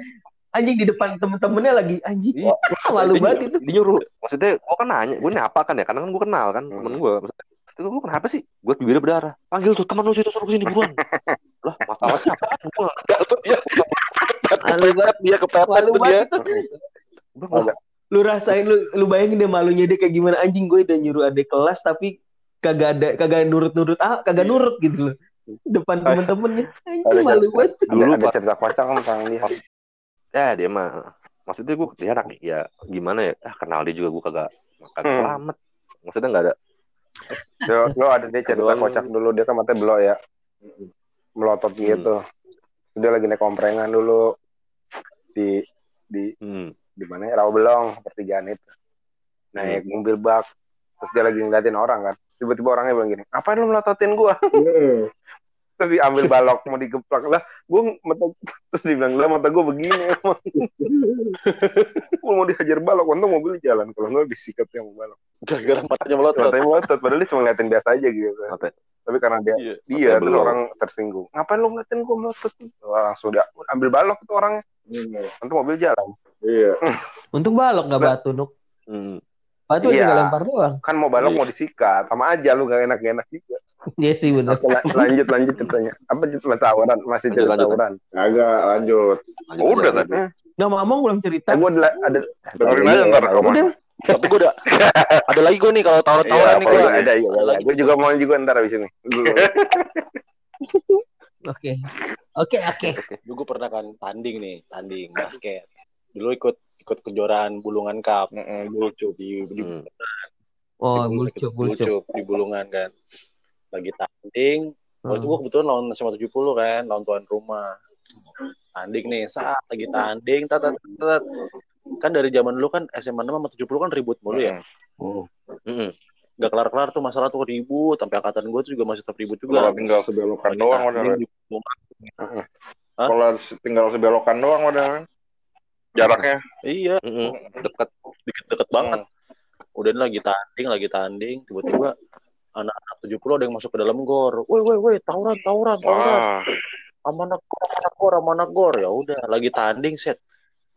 anjing di depan temen-temennya lagi anjing. Iya. Wah, malu Dia banget itu. Dia nyuruh. Maksudnya gue kan nanya, gue nyapa kan ya, karena kan gue kenal kan Hmm. temen gue. Maksudnya, itu gue kenapa sih? Gue bibirnya berdarah. Panggil tuh teman lu situ suruh ke sini buruan. lah masalahnya apa? Gue Tuh dia Malu banget. dia kepepet Malu tuh dia. banget nggak- Lu rasain lu lu bayangin deh malunya dia kayak gimana anjing gue udah nyuruh adik kelas tapi kagak ada kagak nurut-nurut ah kagak nurut gitu loh. Depan temen-temennya. Anjing malu banget. Ada, Dulu, ada cerita kocak kan tentang dia. Ya dia mah maksudnya gue dia anak ya gimana ya? Ah kenal dia juga gue kagak kagak Hmm. selamat. Maksudnya nggak ada. Lo, lo ada dia cerita kocak dulu dia kan matanya belok ya. Melotot gitu. Dia lagi naik komprengan dulu. Di di hmm. di mana ya? Rawabelong pertigaan itu. Naik mobil bak terus dia lagi ngeliatin orang kan. Tiba-tiba orangnya bilang gini ngapain lu melototin gua terus diambil balok mau digeplak. Lah gua mata terus dia bilang lah mata gua begini emang. Gua mau dihajar balok untung mobil jalan. Kalau nggak disikat yang balok. Gara-gara matanya melotot. matanya melotot padahal dia cuma ngeliatin biasa aja gitu. Mata- tapi karena dia Iya, dia terus belok. orang tersinggung. Ngapain lu ngeliatin gua melotot? Wah, langsung dia ambil balok tuh orangnya. Untung mobil jalan. Iya. Untung balok nggak batu nuk. Hmm. Batu Iya. tinggal lempar doang. kan mau balok Iya. mau disikat sama aja lu gak enak enak juga Iya sih la- lanjut lanjut ceritanya. Apa cerita tawuran? Masih cerita tawuran. Agak lanjut. Lanjut Udah tadi. Nah, Mamang belum cerita. Eh, gue ada, ada Dengerin aja ntar rekaman. Udah. Tapi gue udah ada lagi gue nih kalau tawuran-tawuran Iya, nih kalau gue. ada iya. Ada lagi. Gue juga mau juga ntar abis ini. Oke. Oke, oke. Dulu gue pernah kan tanding nih, tanding basket. Dulu ikut ikut kejuaraan Bulungan Cup Mm-mm, Lucu. di di, Hmm. Oh, di- bulcuk. Bulcuk, di Bulungan kan. Lagi tanding, waktu itu Hmm. gue kebetulan lawan SMA 70 kan, lawan tuan rumah. Tanding nih, saat lagi tanding, tat, tat, tat, tat. kan dari zaman dulu kan SMA 6 sama 70 kan ribut mulu ya. Mm-mm. Gak kelar-kelar tuh masalah tuh ribut, sampai angkatan gue tuh juga masih tetap ribut Kalau juga. tinggal sebelokan doang. Hah? Kalau tinggal sebelokan doang udah. Jaraknya. Iya, Mm-mm. Dekat. deket-deket banget. Udah ini lagi tanding, lagi tanding, tiba-tiba anak-anak 70 ada yang masuk ke dalam gor. Woi, woi, woi, tawuran, tawuran, tawuran. Wah. Amanah gor, gor, amanah gor. Ya udah, lagi tanding set.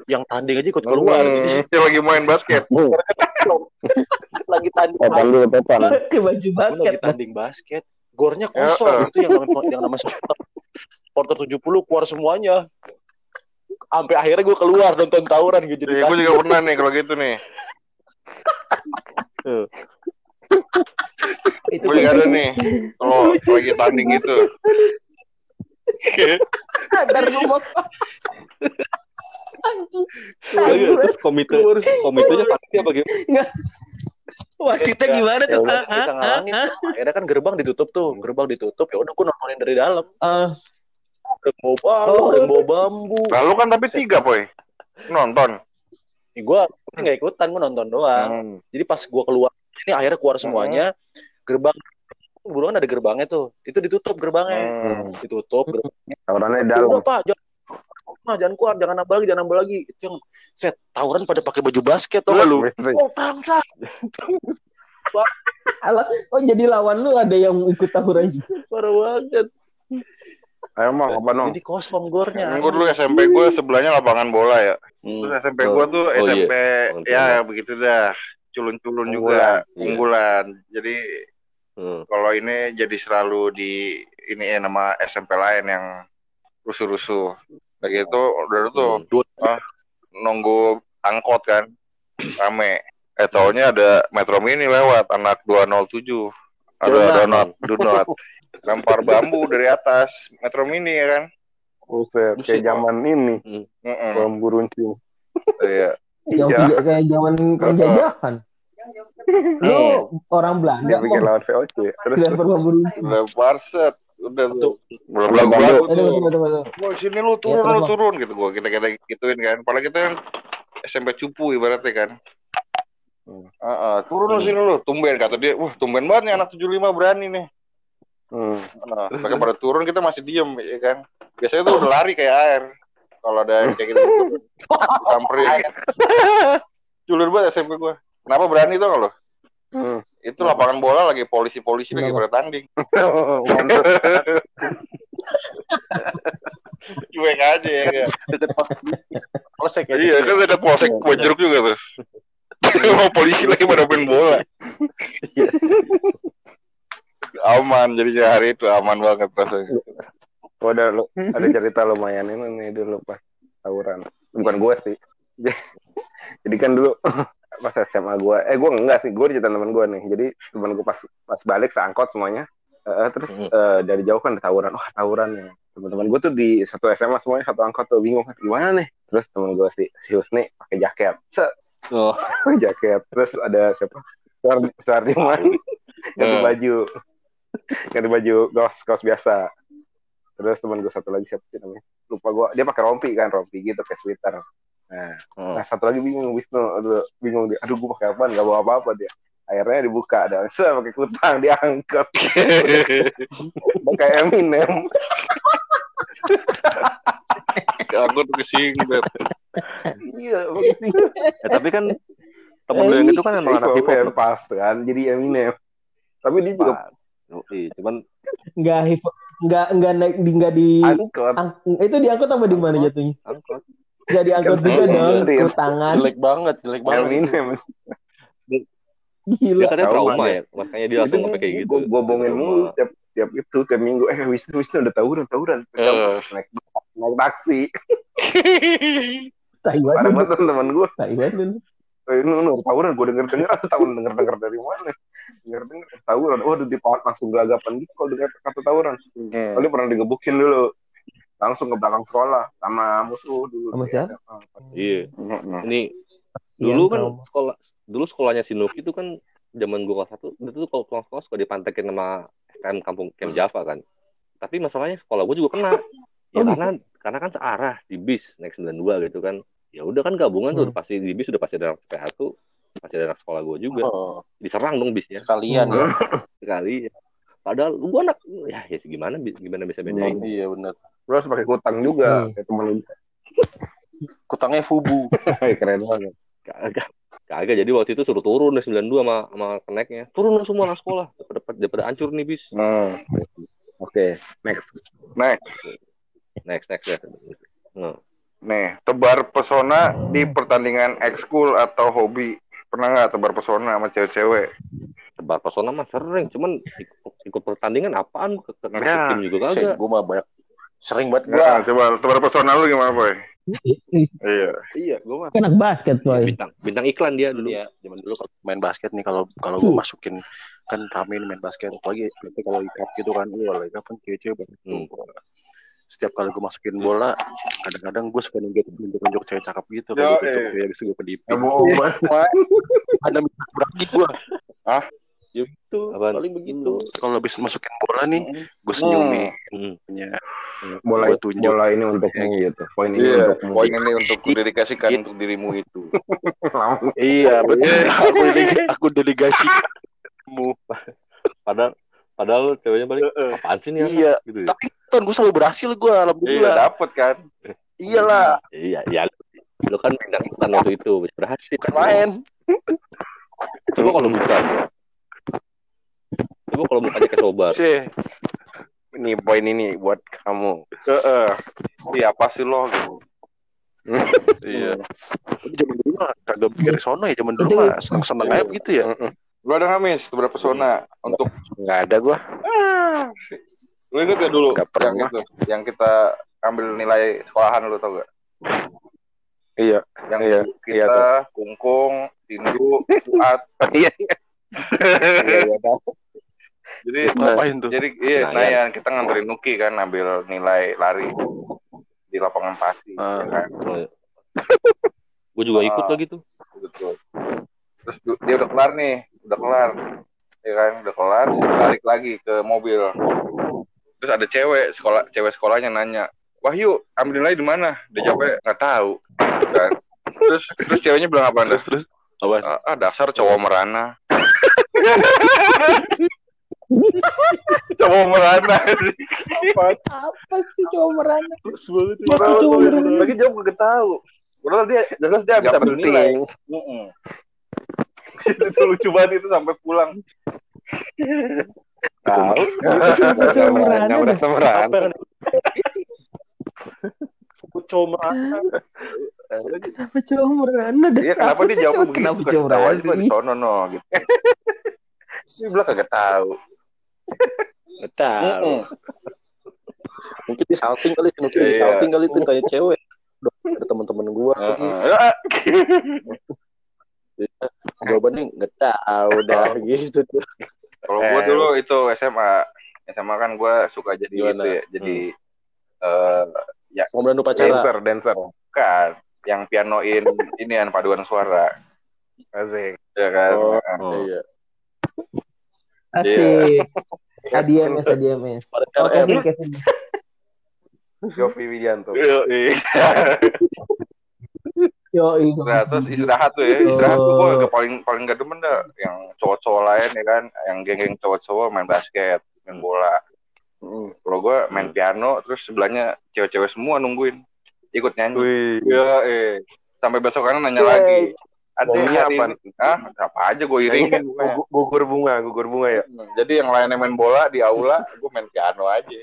Yang tanding aja ikut keluar. Hmm, Dia lagi main basket. lagi tanding, baju Gua basket. lagi tanding basket. Gornya kosong. Itu yang namanya yang namanya supporter, supporter 70 keluar semuanya. Sampai akhirnya gue keluar nonton tawuran gitu. Iya, gue juga pernah nih kalau gitu nih. Itu Gue juga ada nih. Kalau lagi tanding gitu. Ntar ngomong. Terus komite komitenya pasti apa gimana? Wasitnya Ya, gimana Ya tuh? nggak bisa ngalangin. Akhirnya kan gerbang ditutup tuh. Gerbang ditutup. Ya udah gue nontonin dari dalam. ah. Bawa bambu, Oh. bawa bambu. Lalu kan tapi tiga, Poy. Nonton. Gue nggak ikutan, gue nonton doang. Hmm. Jadi pas gue keluar, ini akhirnya keluar semuanya. Gerbang, buruan ada gerbangnya tuh. Itu ditutup gerbangnya. Hmm. Ditutup. Gerbangnya. Tawurannya Ya dalam. udah pak, jangan, Nah, jangan keluar, jangan nambah lagi, jangan nambah lagi. Itu yang set tawuran pada pakai baju basket tuh lu. Oh, bangsa. Alah, oh jadi lawan lu ada yang ikut tawuran. Parah banget. Ayo mau apa nong? Jadi kosong gornya. Gue dulu SMP gue sebelahnya lapangan bola ya. Hmm. Terus SMP gue tuh Oh, iya. SMP Lapangan ya begitu dah. Culun-culun juga, Iya. unggulan. Jadi Hmm. kalau ini jadi selalu di ini ya nama SMP lain yang rusuh-rusuh. Kayak gitu udah tuh Hmm. nunggu angkot kan rame. Eh taunya ada Metro Mini lewat anak 207. Ada Donat. donat, donat. Lempar bambu dari atas Metro Mini ya kan. Buset, kayak zaman ini. Mm-mm. Bambu runcing. Iya. Yang Iya. kayak zaman penjajahan. Lu orang Belanda Dia bikin lawan VOC. Terus lempar bambu runcing. Lempar set. Udah tuh. Belum betul. Wah sini lu turun terus, lu turun gitu gua kita kita gituin kan. Padahal kita kan SMP cupu ibaratnya kan. Hmm. Heeh, turun lu sini lu, tumben kata dia. Wah, tumben banget nih anak 75 berani nih. Hmm. Nah, mereka pada turun kita masih diem ya kan. Biasanya tuh udah lari kayak air. Kalau ada yang kayak gitu, samperin. Culur banget SMP gua. Kenapa berani tuh kalau? Hmm. Itu lapangan bola lagi polisi-polisi lagi pada tanding. Cuek aja ya kan. Polsek ya. Iya kan ada polsek Bonjeruk juga tuh. Mau polisi lagi pada main bola. Aman jadi hari itu aman banget rasanya. Gua ada ada cerita lumayan ini nih dulu pas tawuran. Bukan gue sih. Jadi kan dulu pas SMA gue eh gue enggak sih gue cerita teman gue nih. Jadi teman gue pas pas balik seangkot semuanya. Eh, terus eh, dari jauh kan ada tawuran. Wah tawuran ya teman-teman gue tuh di satu SMA semuanya satu angkot tuh bingung. Kan gimana nih? Terus teman gue si, si Husni pakai jaket. Set, Oh, pakai jaket. Terus ada siapa? Suardiman ganti Hmm. baju ganti baju kaos kaos biasa. Terus teman gue satu lagi siapa sih namanya? Lupa gue dia pakai rompi kan rompi gitu kayak sweater. Nah, oh. nah satu lagi bingung Wisnu. Aduh bingung dia. Aduh gue pakai apa nggak bawa apa apa dia. Akhirnya dibuka dan se pakai kutang diangkat kayak Eminem Aku tuh kesingkat. iya pakai singlet. Ya, tapi kan temen lu yang itu kan emang anak hip hop. Iya, pas kan jadi Eminem tapi dia juga Pak. Yoi, cuman Nggak hip nggak nggak naik di nggak di angkot ang- itu diangkut apa di mana jatuhnya? angkot. Nggak diangkut Kan juga saya dong ke tangan. jelek banget jelek banget Eminem Dia Gila. katanya Trauma trauma dia. ya, makanya dia langsung sampai kayak gitu. gue gue bohongin mulu tiap tiap itu tiap minggu eh Wisnu Wisnu ada tawuran tawuran Eh. naik naik taksi Tai parah banget. teman gue Tai banget. Eh, nu, nu, tawuran gue denger denger atau tahun denger denger dari mana denger denger tawuran waduh di langsung gelagapan gitu kalau dengar kata tawuran Hmm. kali pernah digebukin dulu langsung ke belakang sekolah sama musuh dulu Sama siapa? Iya. Hmm. Ini Iya, dulu kan sekolah dulu sekolahnya si Nuki itu kan zaman gua kelas satu itu tuh kalau pulang sekolah suka dipantekin sama STM kampung Camp Java kan. Tapi masalahnya sekolah gua juga kena. Ya Oh, karena karena kan searah di bis naik 92 gitu kan. Ya udah kan gabungan tuh Hmm. pasti di bis udah pasti ada PA tuh pasti ada anak sekolah gua juga. Oh, Diserang dong bisnya sekalian ya sekali. Padahal gua anak ya, ya gimana gimana bisa bedain. iya benar terus pakai kutang juga Hmm. kayak temen lu kutangnya fubu keren banget Kagak. Kagak. Jadi waktu itu suruh turun deh 92 sama sama keneknya. Turun lu semua anak sekolah. Daripada, daripada hancur nih bis. Hmm. oke next Next. Next, next, next. Nah. Nih, tebar pesona di pertandingan ekskul atau hobi. Pernah nggak tebar pesona sama cewek-cewek? Tebar pesona mah sering. Cuman ikut, ikut pertandingan apaan? Ke, ke, ke Ya, tim juga kagak. gue mah banyak sering banget gue Nah, coba tebar pesona lu gimana, Boy? Iya. iya gue mah Anak basket boy. Bintang, bintang iklan dia dulu. Iya, zaman dulu kalau main basket nih kalau kalau gue masukin kan rame nih main basket apalagi nanti kalau ikat gitu kan gue lagi kapan cewek-cewek banget tuh. Setiap kali gue masukin bola, kadang-kadang gue suka nunjuk nunjuk nunjuk cewek cakep gitu kalau gitu eh. ya bisa gue ya banget Ada berarti gue. Hah? Ya gitu, Apaan? paling begitu. Kalau habis masukin bola nih, gue senyumin. Hmm. Ya, bola Gua tunjuk. bola ini untukmu gitu poin ini Iya, untukmu poin ini untuk dedikasikan untuk dirimu itu. iya betul. aku delega- aku delegasi kamu. Padahal, padahal ceweknya balik. Apaan sih nih? anak?" Iya. Gitu ya. Tapi kan gue selalu berhasil gue Iya, alhamdulillah. dapet kan? Iyalah, Iya, ya. Lu kan bintang iklan waktu itu. Berhasil. bukan main. Coba kalau bukan. Coba kalau mukanya kayak sobar. Sih. ini poin ini buat kamu Heeh. Iya, apa sih lo gitu. iya. Tapi zaman dulu mah kagak mikir sono ya zaman dulu mah seneng-seneng aja begitu ya. Lu ada nggak, Mis? Tebar pesona untuk nggak ada gua Lu inget gak dulu Nggak yang itu, yang kita ambil nilai sekolahan lu tau gak? iya Yang Iya, kita, iya, Kungkung, Tindu, Fuad. iya iya iya iya. Jadi Ngapain tuh? jadi iya, Nah, Senayan kita nganterin Nuki kan ambil nilai lari di lapangan pasti. Ah. ya kan? Gue juga ikut Ah. lagi tuh. Betul. Terus dia udah kelar nih, udah kelar. Ya kan, udah kelar, balik lagi ke mobil. Terus ada cewek sekolah cewek sekolahnya nanya, "Wahyu, ambil nilai di mana?" Dia jawabnya nggak tahu. Kan? Terus terus ceweknya bilang apa anda? Terus terus apa? Ah, ah, dasar cowok merana. cowok merana. Apa sih cowok merana? Terus banget. Apa cowok merana? Lagi jawab gak tahu. Padahal dia jelas dia bisa Nggak ambil nilai. itu lucu banget itu sampai pulang. tahu Apa cowok merana? Nggak merasa merana Apa yang cowok merana? Apa cowok merana? dah? Iya, kenapa dia jawab begitu? Kenapa merana? gua di sono no gitu. Dia bilang kagak tahu. Tahu. Mungkin di salting kali, mungkin di Iya. salting kali itu tanya cewek. ada teman-teman gue lagi Heeh. jawabannya nggak tahu dah gitu tuh Kalau gue dulu itu SMA, SMA kan gue suka jadi Gimana? itu ya, jadi eh ya komandan upacara Dancer, dancer. bukan yang pianoin ini yang paduan suara, Asik. ya kan? Oh. Oh. iya Asik. ADMS, ADMS. Pada Oh. Kevin, Kevin. Yofi Widianto. Yo, iya. Iya. Nah, terus istirahat tuh ya, istirahat tuh gue paling paling gak demen dah yang cowok-cowok lain ya kan, yang geng-geng cowok-cowok main basket, main bola. Mm. Kalau gue main piano, terus sebelahnya cewek-cewek semua nungguin, ikut nyanyi. Wih. Iya, eh. Sampai besokannya nanya lagi. Ada apa? ini- Ah, apa aja gue iringin. Gugur- Gugur bunga, gugur bunga ya. Jadi yang lainnya main bola di aula, gue main piano aja.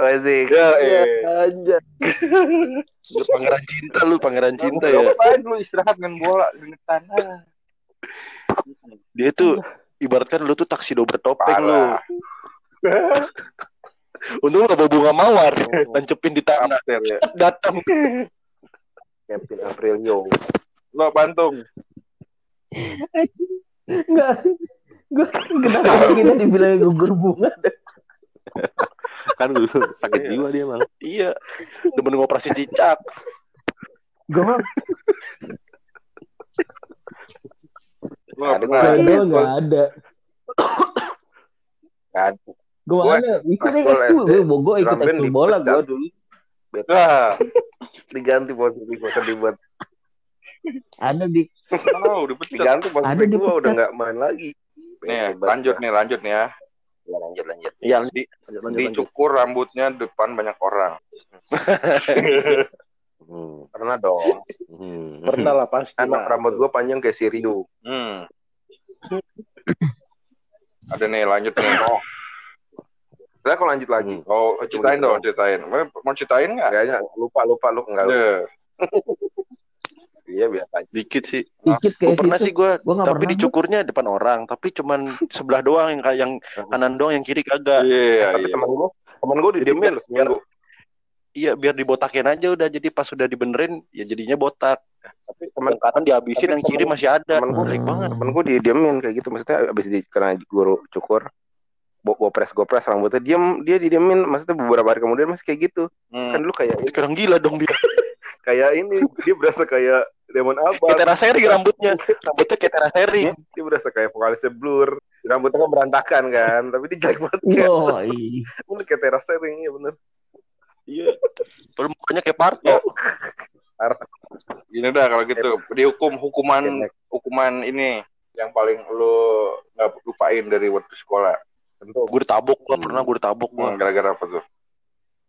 Asik. Ya, Iya, eh. aja lu pangeran cinta lu pangeran cinta Lu ya ngapain lu istirahat main bola gengetan ah. dia tuh ibaratkan lu tuh taksido bertopeng lu Parah. untung lu gak bawa bunga mawar tancepin di tanah ya. datang Kevin Aprilio. Lo pantung. Enggak. Gue kenapa kita dibilang gugur bunga? Kan dulu sakit jiwa dia bang. iya demen ngoperasi cicak Gue mah Lo Ada nggak ada. Kan. Gue Gua ada. Itu pas nih gua ekskul. Gue gue ikut ekskul bola gue dulu. Nah, Diganti posisi gua sedih buat Ada di oh, dipecat. diganti Ada posisi di gua udah nggak main lagi. Nih, lanjut nih, lanjut nih ya. Ya, lanjut lanjut. iya Di, lanjut, lanjut, lanjut. dicukur rambutnya depan banyak orang. Hmm. Pernah dong. Hmm. pernah lah pasti Anak lah. rambut gua panjang kayak si Rio. Hmm. Ada nih, lanjut nih. Oh, Saya kalau lanjut lagi. oh ceritain dong, ceritain. Mau mau ceritain nggak? Kayaknya lupa lupa lu enggak. Iya. Iya biasa aja. dikit sih dikit gue kayak pernah sih situ. gue Gua tapi pernah. dicukurnya depan orang tapi cuman sebelah doang yang yang kanan doang yang kiri kagak Iya, Tapi iya. temen gua temen gua didiemin seminggu. iya biar dibotakin aja udah jadi pas sudah dibenerin ya jadinya botak Tapi temen yang kanan dihabisin tapi yang kiri temen- masih ada temen gua- baik banget temen gua didiemin kayak gitu maksudnya abis di karena guru cukur go gopres gopres rambutnya diem dia didiemin maksudnya beberapa hari kemudian masih kayak gitu Hmm. kan lu kayak sekarang gila dong dia kayak ini dia berasa kayak Demon kayak Abang teraseri rambutnya. Rambutnya kayak teraseri dia berasa kayak vokalisnya Blur. Rambutnya kan berantakan kan tapi dia jelek banget kan. Oh, iya. Bener kayak terasering iya bener. Iya. Terus mukanya kayak Parto Gini dah kalau gitu, dihukum hukuman Kenek. hukuman ini yang paling lu nggak lupain dari waktu sekolah. tentu. Gue ditabok gua Hmm. pernah gue ditabok gua. Hmm, gara-gara apa tuh?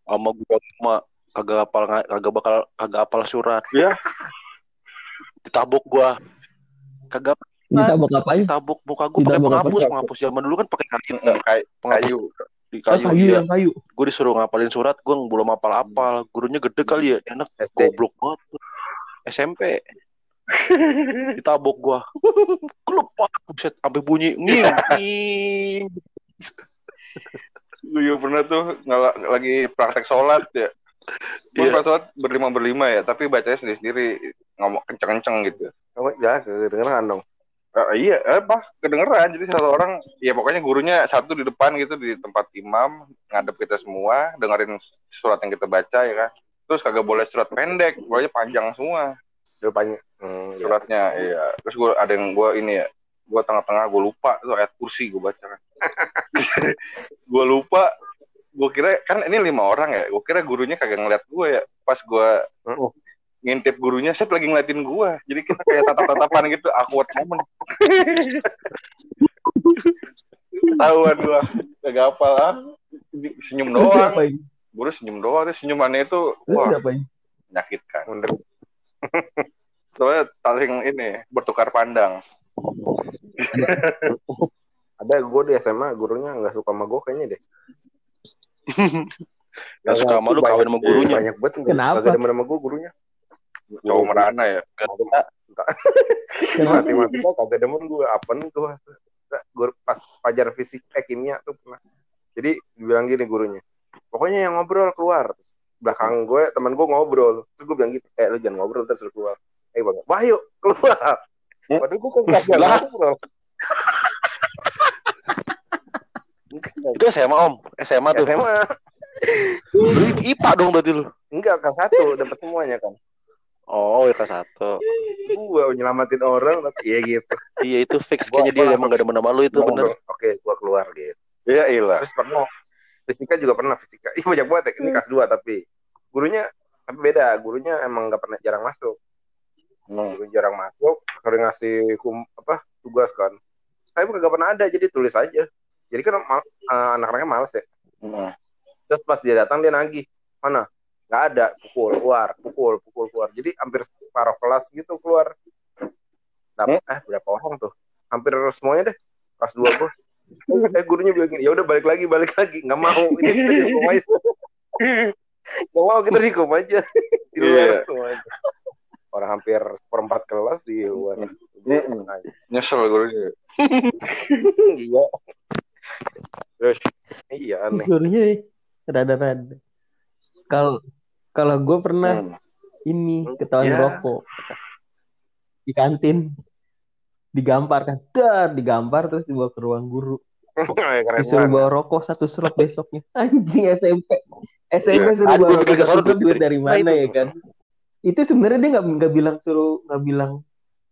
sama gua sama kagak hafal kagak bakal kagak hafal surat. Ya. Ditabok gua. Kagak Ditabok apain? ditabok muka gua pakai apa? penghapus. penghapus zaman dulu kan pakai kayu. Kayu. di Oh, kayu, kayu iya. yang kayu. gue disuruh ngapalin surat gue belum hafal-hafal gurunya gede kali ya. Dia anak SD goblok banget SMP ditabok gua. Kelupa buset sampai bunyi. Nging Gue juga pernah tuh ngala- lagi praktek sholat ya. Gue Iya. pas sholat berlima berlima ya, tapi bacanya sendiri sendiri ngomong kenceng-kenceng gitu. oh ya kedengeran dong Eh, iya, eh, apa? Kedengeran. Jadi satu orang, ya pokoknya gurunya satu di depan gitu di tempat imam, ngadep kita semua, dengerin surat yang kita baca ya kan. Terus kagak boleh surat pendek, pokoknya panjang semua Dia panjang hmm, ya. suratnya. Iya. Terus gue ada yang gue ini ya, gue tengah-tengah gue lupa tuh ayat kursi gue baca kan. gue lupa, gue kira kan ini lima orang ya, gue kira gurunya kagak ngeliat gue ya. Pas gue Oh. Ngintip gurunya, saya lagi ngeliatin gue. Jadi kita kayak tatap-tatapan gitu, awkward moment. Ketahuan gue, kagak hafal ah. Senyum doang, guru senyum doang, terus senyumannya itu wah menyakitkan. Bener. Soalnya saling ini bertukar pandang. ada gue di SMA gurunya nggak suka sama gue kayaknya deh Nggak suka sama lu, kawin sama gurunya. banyak banget Kenapa? Gak demen sama gue gurunya Cowok merana ya. Matematika kagak demen gue apa nih gue gue pas pelajar fisik eh kimia tuh pernah. Jadi dibilang gini gurunya pokoknya yang ngobrol keluar. Belakang gue teman gue ngobrol. Terus gue bilang gitu eh lu jangan ngobrol terus lu keluar. Eh bang wah yuk keluar. Hmm? padahal gue kan kagak Lah. ngobrol. Itu SMA om, SMA tuh. SMA Lu IPA dong berarti lu. enggak kan satu dapat semuanya kan Oh, ya kelas satu. gue nyelamatin orang tapi ya gitu Iya itu fix Gua- kayaknya dia emang gak ada nama lu itu bener. oke gue keluar gitu Iya ilah. terus pernah fisika juga pernah fisika ih banyak banget ya. ini kelas 2 tapi gurunya tapi beda gurunya emang nggak pernah jarang masuk Hmm. Guru jarang masuk sering ngasih kum, apa tugas kan tapi kagak pernah ada jadi tulis aja jadi kan mal- eh, anak-anaknya males ya Hmm. terus pas dia datang dia nagih mana nggak ada pukul keluar pukul pukul keluar. Jadi hampir separuh kelas gitu keluar. Nah, eh? berapa orang tuh? Hampir semuanya deh kelas dua gua. Eh gurunya bilang gini ya udah balik lagi balik lagi. Nggak mau ini kita dihukum aja. Nggak mau kita dihukum aja. Di luar Iya. semuanya orang hampir seperempat kelas di luar. Mm-mm. Nyesel gurunya. iya. Terus? Iya aneh. Gurunya rada-rada. Kalau kalau gue pernah Hmm. ini ketahuan Ya. rokok di kantin digampar kan, dar digampar terus dibawa ke ruang guru. keren Disuruh banget bawa rokok satu slot besoknya. Anjing SMP. SMP suruh Aduh, bawa rokok satu slot duit dari Nah, mana itu. ya kan? Itu sebenarnya dia nggak nggak bilang suruh nggak bilang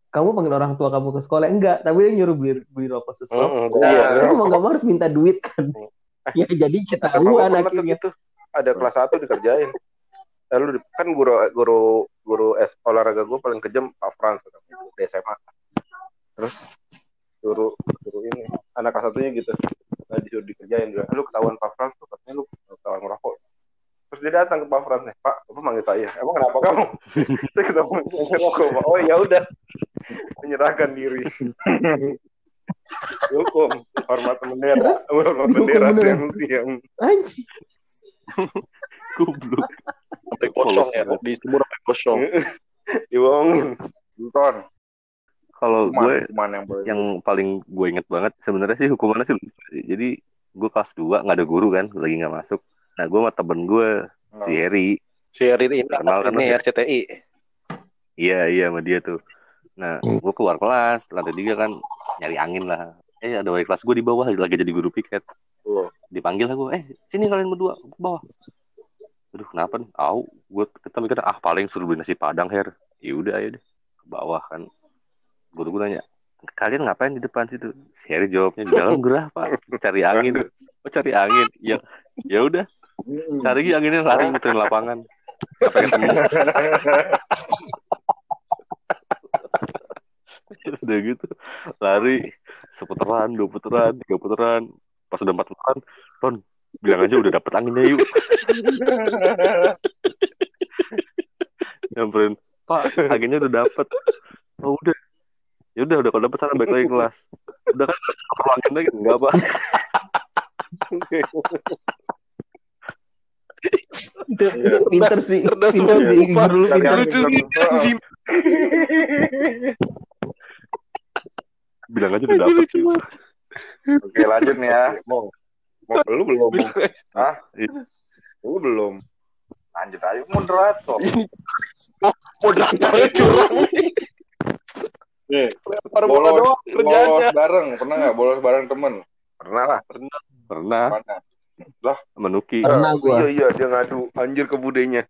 kamu panggil orang tua kamu ke sekolah enggak, tapi dia nyuruh beli beli rokok seslot. Mm-mm, Iya. bener. Terus mau nggak mau harus minta duit kan. ya jadi pernah tuh akhirnya. gitu. Ada kelas satu dikerjain. Lalu kan guru guru guru es, olahraga gue paling kejam Pak Frans di SMA. Terus suruh suruh ini anak kelas satunya gitu. Nah, disuruh dikerjain juga. Lu ketahuan Pak Frans tuh katanya lu ketahuan ngerokok. Terus dia datang ke Pak Frans nih, Pak, apa manggil saya? Emang kenapa kamu? saya ketahuan ngerokok, Pak. Oh ya udah, menyerahkan diri. Hukum, hormat bendera, hormat bendera siang-siang. Anjing. Goblok. Sampai kosong ya, di timur sampai kosong. dibohongin Nonton. Kalau gue hukuman yang boleh. yang paling gue inget banget sebenarnya sih hukumannya sih jadi gue kelas 2 nggak ada guru kan lagi nggak masuk nah gue sama temen gue si Heri Si Eri ini, Kenal kan, ini? RCTI. iya iya sama dia tuh nah gue keluar kelas lantai tiga kan nyari angin lah eh ada wali kelas gue di bawah lagi jadi guru piket Oh. dipanggil lah gue eh sini kalian berdua ke bawah aduh kenapa nih? Tahu gue kita mikir ah paling suruh beli nasi padang her. Ya udah ayo deh. Ke bawah kan. Guru gue nanya kalian ngapain di depan situ? Si Heri jawabnya di dalam gerah pak. Cari angin. Oh cari angin? Ya ya udah. Cari anginnya lari muterin lapangan. Sampai udah gitu lari. Seputaran dua putaran tiga putaran pas udah empat putaran Ron bilang aja udah dapet anginnya yuk. Nyamperin pak anginnya udah dapet. Oh udah. Ya udah udah kalau dapet sana balik lagi kelas. Udah kan perlu angin lagi enggak Itu pinter sih. Cerdas Pinter banget. Lucu sih, anjing. bilang aja udah dapet. Oke lanjut nih ya. Mau lu belum? Hah? Lu belum? Lanjut aja moderator. Moderatornya curang nih. Nih, Lempar bola bolos, doang bolos kerjanya. bareng. Pernah nggak bolos bareng temen? Pernah lah. pernah Mana? menuki Pernah gua. Iya iya dia ngadu anjir ke budenya.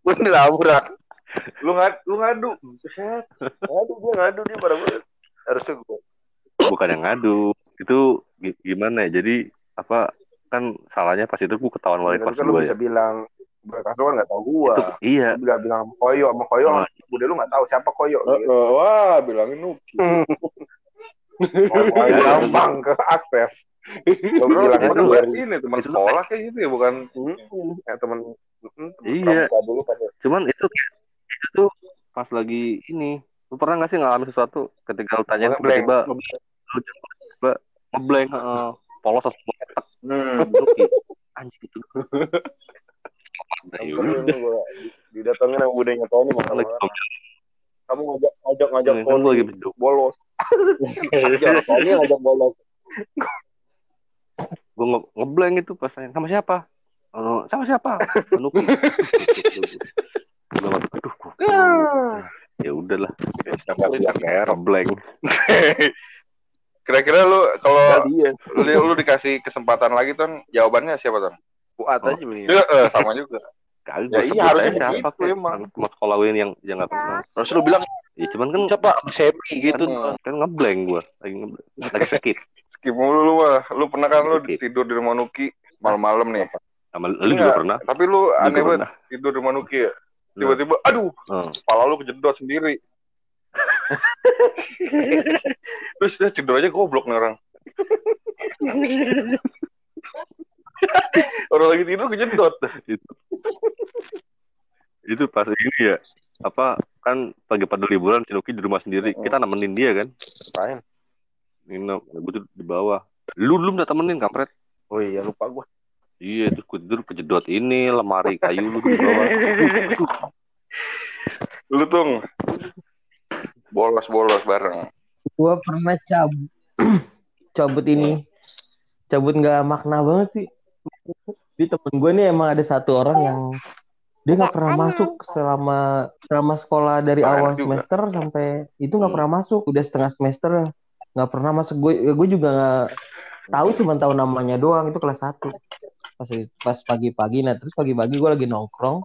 Gua dilabur. ah. Lu ngad, lu ngadu. Ngadu dia ngadu dia pada banget. Harusnya gua. bukan yang ngadu itu gi- gimana ya jadi apa kan salahnya pas itu gue ketahuan wali Tapi kelas kan lu gue bisa ya bilang berkas lu kan nggak tahu gua. itu iya Lu bilang bilang koyo sama koyo. Oh. Bude lu nggak tahu siapa koyo. Eh, Gitu. eh, Wah, bilangin Nuki. Oh, gampang ke akses. Gua Bro, bilang itu dari ini teman sekolah kayak gitu ya, bukan? ya teman Iya. dulu pada cuman itu itu tuh pas lagi ini lu pernah gak sih ngalamin sesuatu ketika lu tanya tiba-tiba lu tiba-tiba ngeblank heeh, polos langsung ketek Hmm. kayak, anjing itu Nah, ya Sampai udah. gua didatengin sama budenya Tony Lagi malah kamu ngajak ngajak ngajak kan lagi Tony berdoa. bolos. Ngajak Tony ngajak bolos. Gue nge ngeblank itu pas tanya sama siapa? Oh, sama siapa? Gua nggak- aduh, gua ya udahlah, Siapa bilang merah? Kira-kira lu kalau dia. lu, lu dikasih kesempatan lagi tuh jawabannya siapa tuh? Buat Oh. aja mendingan. Iya, eh, sama juga. Kali Ya iya, harusnya siapa begitu kayak emang. sekolah gue yang yang nggak kenal. Terus lu bilang Ya cuman kan siapa Sepri gitu. Hmm. kan ngeblank gua lagi ngeblank. lagi sakit. Skip mulu lu mah. Lu pernah kan lu tidur di rumah Nuki malam-malam nih. Sama lu juga Enggak, pernah. Tapi lu aneh banget pernah. tidur di rumah Nuki ya. Tiba-tiba, aduh, Hmm. kepala lu kejedot sendiri. Terus dia aja goblok nih orang. orang lagi tidur kejedot. itu itu pas ini ya apa kan pagi pada liburan Cinuki di rumah sendiri kita nemenin dia kan Ngapain? nginep gue tuh di bawah lu lu minta temenin kampret Oh iya lupa gue. iya terus gue tidur kejedot ini lemari kayu lu di bawah Lu tuh bolos-bolos bareng. Gua pernah cabut cabut ini. Cabut nggak makna banget sih. Di temen gue nih emang ada satu orang yang dia nggak pernah masuk selama selama sekolah dari awal juga. semester sampai itu nggak Hmm. pernah masuk udah setengah semester nggak pernah masuk gue gue juga nggak tahu cuma tahu namanya doang itu kelas 1 pas pas pagi-pagi nah terus pagi-pagi gue lagi nongkrong.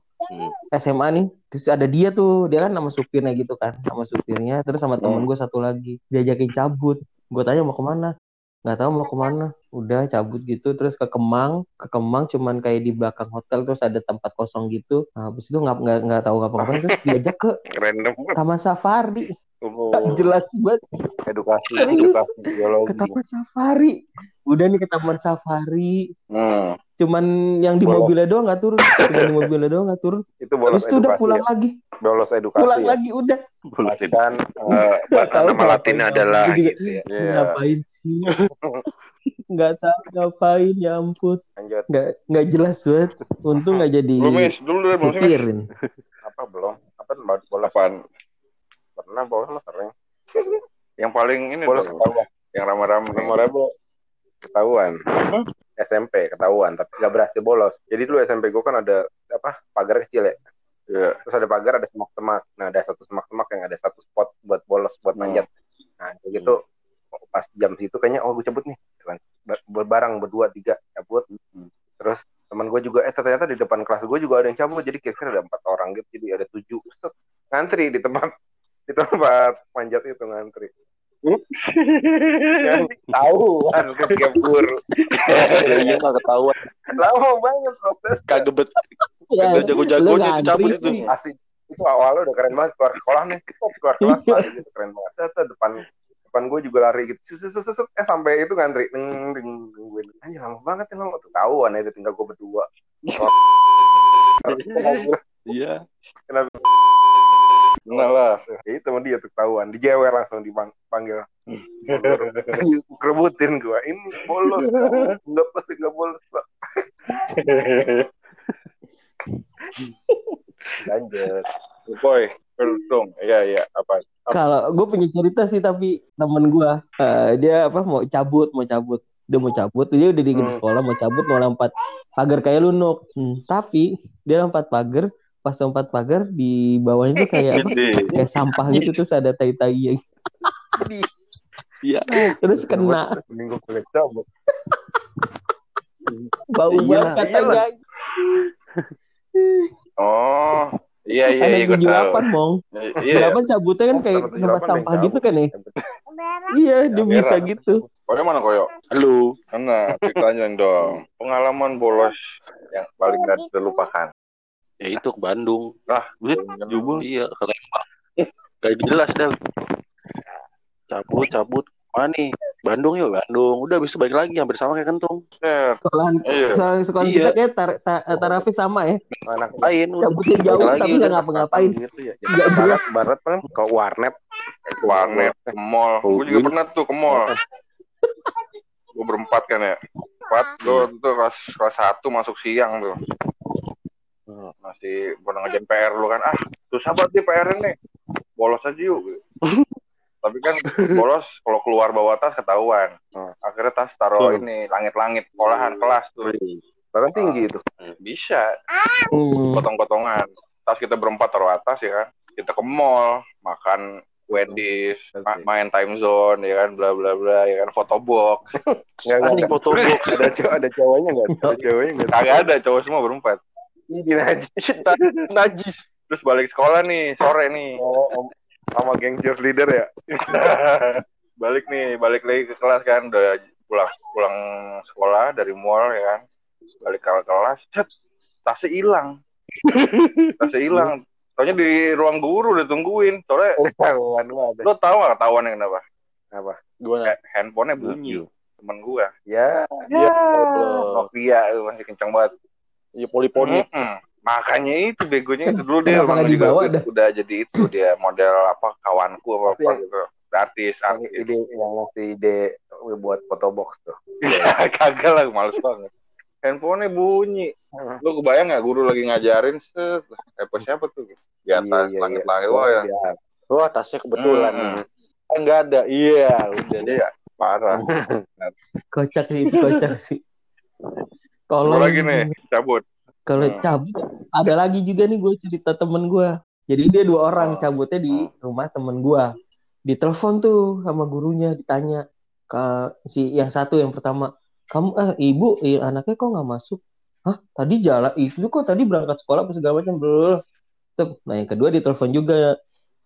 SMA nih terus ada dia tuh dia kan nama supirnya gitu kan nama supirnya terus sama temen Hmm. gue satu lagi diajakin cabut. Gue tanya mau ke mana? Nggak tahu mau ke mana. Udah cabut gitu terus ke Kemang. Ke Kemang cuman kayak di belakang hotel terus ada tempat kosong gitu. Nah, habis itu nggak nggak nggak tahu ngapa-ngapain terus diajak ke Random. taman safari. Oh, jelas banget. Edukasi, Serius? edukasi biologi. ke taman safari. Udah nih ke taman safari. Hmm. Cuman yang di Bolos. mobilnya doang nggak turun cuman di mobilnya doang nggak turun Itu bolos habis itu udah pulang ya. lagi Bolos edukasi pulang ya. lagi udah boleh Kan Eh, Nggak tahu nama kamu. adalah Gua juga, gitu ya. Ngapain sih nggak tahu ngapain ya ampun Lanjut. nggak nggak jelas banget untung nggak jadi Belum mis, dulu dulu belum Apa belum? Apa bolos? Apaan? Pernah bolos sering. Yang paling ini Bolos yang ramai-ramai. Memorable ketahuan. SMP ketahuan tapi nggak berhasil bolos. Jadi dulu SMP gue kan ada apa pagar kecil ya. Iya. Terus ada pagar ada semak-semak. Nah ada satu semak-semak yang ada satu spot buat bolos buat Hmm. manjat. Nah kayak gitu pas jam itu kayaknya oh gue cabut nih. Gitu kan. Ber- Berbarang berdua tiga cabut. Terus teman gue juga eh ternyata di depan kelas gue juga ada yang cabut jadi kira-kira ada empat orang gitu jadi ada tujuh ngantri di tempat di tempat manjat itu ngantri. Yang tahuan kegabur. Iya nggak ketahuan. Lama banget proses. Kagebet. ya, Udah jago-jagonya lu itu cabut itu. Asik. Itu awalnya udah keren banget keluar sekolah nih. Keluar kelas lari gitu keren banget. Set, depan depan gue juga lari gitu. Set, set, set, set, eh sampai itu ngantri. Ding ding nungguin. Anjir lama banget ya lama. Tuh tahuan ya tinggal gue berdua. Iya Benar lah. Ya itu sama dia tuh ketahuan. Dijewer langsung dipanggil. Kerebutin gue. Ini bolos. Pak. Enggak pasti enggak bolos, Pak. Lanjut. Boy, dong. Iya, iya. Apa? kalau gue punya cerita sih tapi temen gue eh, dia apa mau cabut mau cabut dia mau cabut dia udah di di Hmm. sekolah mau cabut mau lompat pagar kayak lunuk Hmm, tapi dia lompat pagar pas lompat pagar di bawahnya tuh kayak apa kayak sampah gitu terus ada tai tai iya terus kena Minggu kulit cabut. bau Iya, banget katanya Oh, iya iya ada iya gue tujuh tahu. delapan mong Iya. delapan cabutnya kan Oh, kayak tempat 78 sampah yang gitu kan ya iya dia Yang bisa gitu Koyo mana koyo? Halo. Mana? Ceritanya dong. Pengalaman bolos yang paling gak terlupakan. Ya itu ke Bandung. Buset, jubel Iya ke Lembang. Gak jelas dah. Cabut cabut. Mana nih? Bandung yuk Bandung. Udah bisa balik lagi hampir sama kayak kentung. Set. sekolahan Iya. sekolah, sekolah Iya. kita kayak tar, ta- tarafnya sama ya Anak Lain. cabutnya jauh Balik tapi lagi, nggak ngapa-ngapain gitu ya. Nggak barat barat paling ke warnet. Warnet, ke mall. Gue juga pernah tuh ke mall. Gue berempat kan ya. Empat, gue tuh kelas kelas satu masuk siang tuh. Masih pernah ngerjain PR lu kan. Ah, susah banget nih PR nih. Bolos aja yuk. Tapi kan bolos kalau keluar bawa tas ketahuan. Akhirnya tas taruh Hmm. ini langit-langit sekolahan kelas tuh. Bahkan tinggi itu. Bisa Hmm. potong-potongan. Tas kita berempat taruh atas ya kan. Kita ke mall, makan Wendy's, ma- Oke. main time zone ya kan, bla bla bla ya kan, foto box. Anjing ada. foto box. Ada cowok ada cowoknya enggak? Ada cowoknya enggak? Kagak ada cowok semua berempat. Ini najis. Najis. Terus balik sekolah nih, sore nih. Oh, om- sama geng cheerleader ya. balik nih, balik lagi ke kelas kan, udah pulang pulang sekolah dari mall ya kan. Balik ke kelas, set, tasnya hilang. tasnya hilang. Soalnya di ruang guru udah tungguin. Soalnya Ketahuan gua ada. lo tau gak ketahuannya kenapa? Apa? Gua handphonenya bunyi. Temen gua. Ya, Ya, Allah. Nokia masih kencang banget. Ya poliponi. Mm-mm. Makanya itu begonya itu dulu dia Kenapa emang nggak juga dibawa udah, dah? udah jadi itu dia model apa kawanku apa apa gitu. Artis, artis. ide yang ngasih ide buat foto box tuh. Ya, kagak lah, males banget. Handphonenya bunyi. Lu kebayang gak guru lagi ngajarin set, apa siapa tuh? Di atas Iya, iya, langit-langit. iya. Wah ya. Wah tasnya kebetulan. Hmm. Oh, enggak ada. Iya, udah deh. Iya, parah. Kocak sih, itu kocak sih. Kalau lagi nih, cabut. Kalau Hmm. cabut, ada lagi juga nih gue cerita temen gue. Jadi dia dua orang Oh. cabutnya di rumah temen gue. Ditelepon tuh sama gurunya, ditanya ke si yang satu yang pertama, kamu eh ibu, eh, anaknya kok nggak masuk? Hah? Tadi jalan, itu kok tadi berangkat sekolah apa segala macam. Tuh, Nah yang kedua ditelepon juga,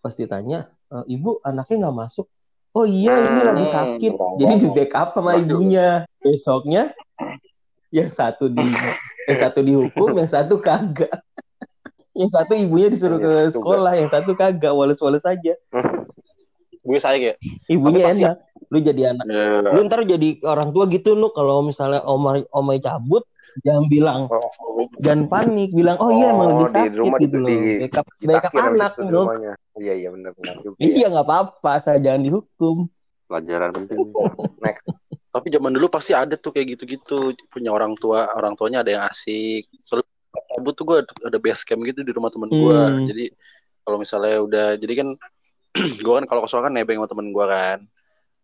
pas ditanya, "Eh, ibu anaknya nggak masuk? Oh iya ini lagi Hmm, sakit. Jadi di backup sama ibunya. Besoknya yang satu di yang satu dihukum, yang satu kagak. Yang satu ibunya disuruh ke Iya, sekolah, yang satu kagak, wales-wales aja. Gue saya kayak Ibunya pasti- enak. Lu jadi anak. Ya. Lu ntar jadi orang tua gitu lu kalau misalnya oma omai cabut, jangan bilang Oh, jangan panik, bilang oh iya emang lagi Oh, di sakit rumah gitu loh. Backup backup anak lu. Iya iya benar benar ya. Iya nggak apa-apa, saya jangan dihukum. Pelajaran penting. Next. Tapi zaman dulu pasti ada tuh kayak gitu-gitu. Punya orang tua orang tuanya ada yang asik. Soalnya tuh gue ada base camp gitu di rumah temen gue Hmm. jadi kalau misalnya udah jadi kan gue kan kalau ke sekolah kan nebeng sama temen gue kan.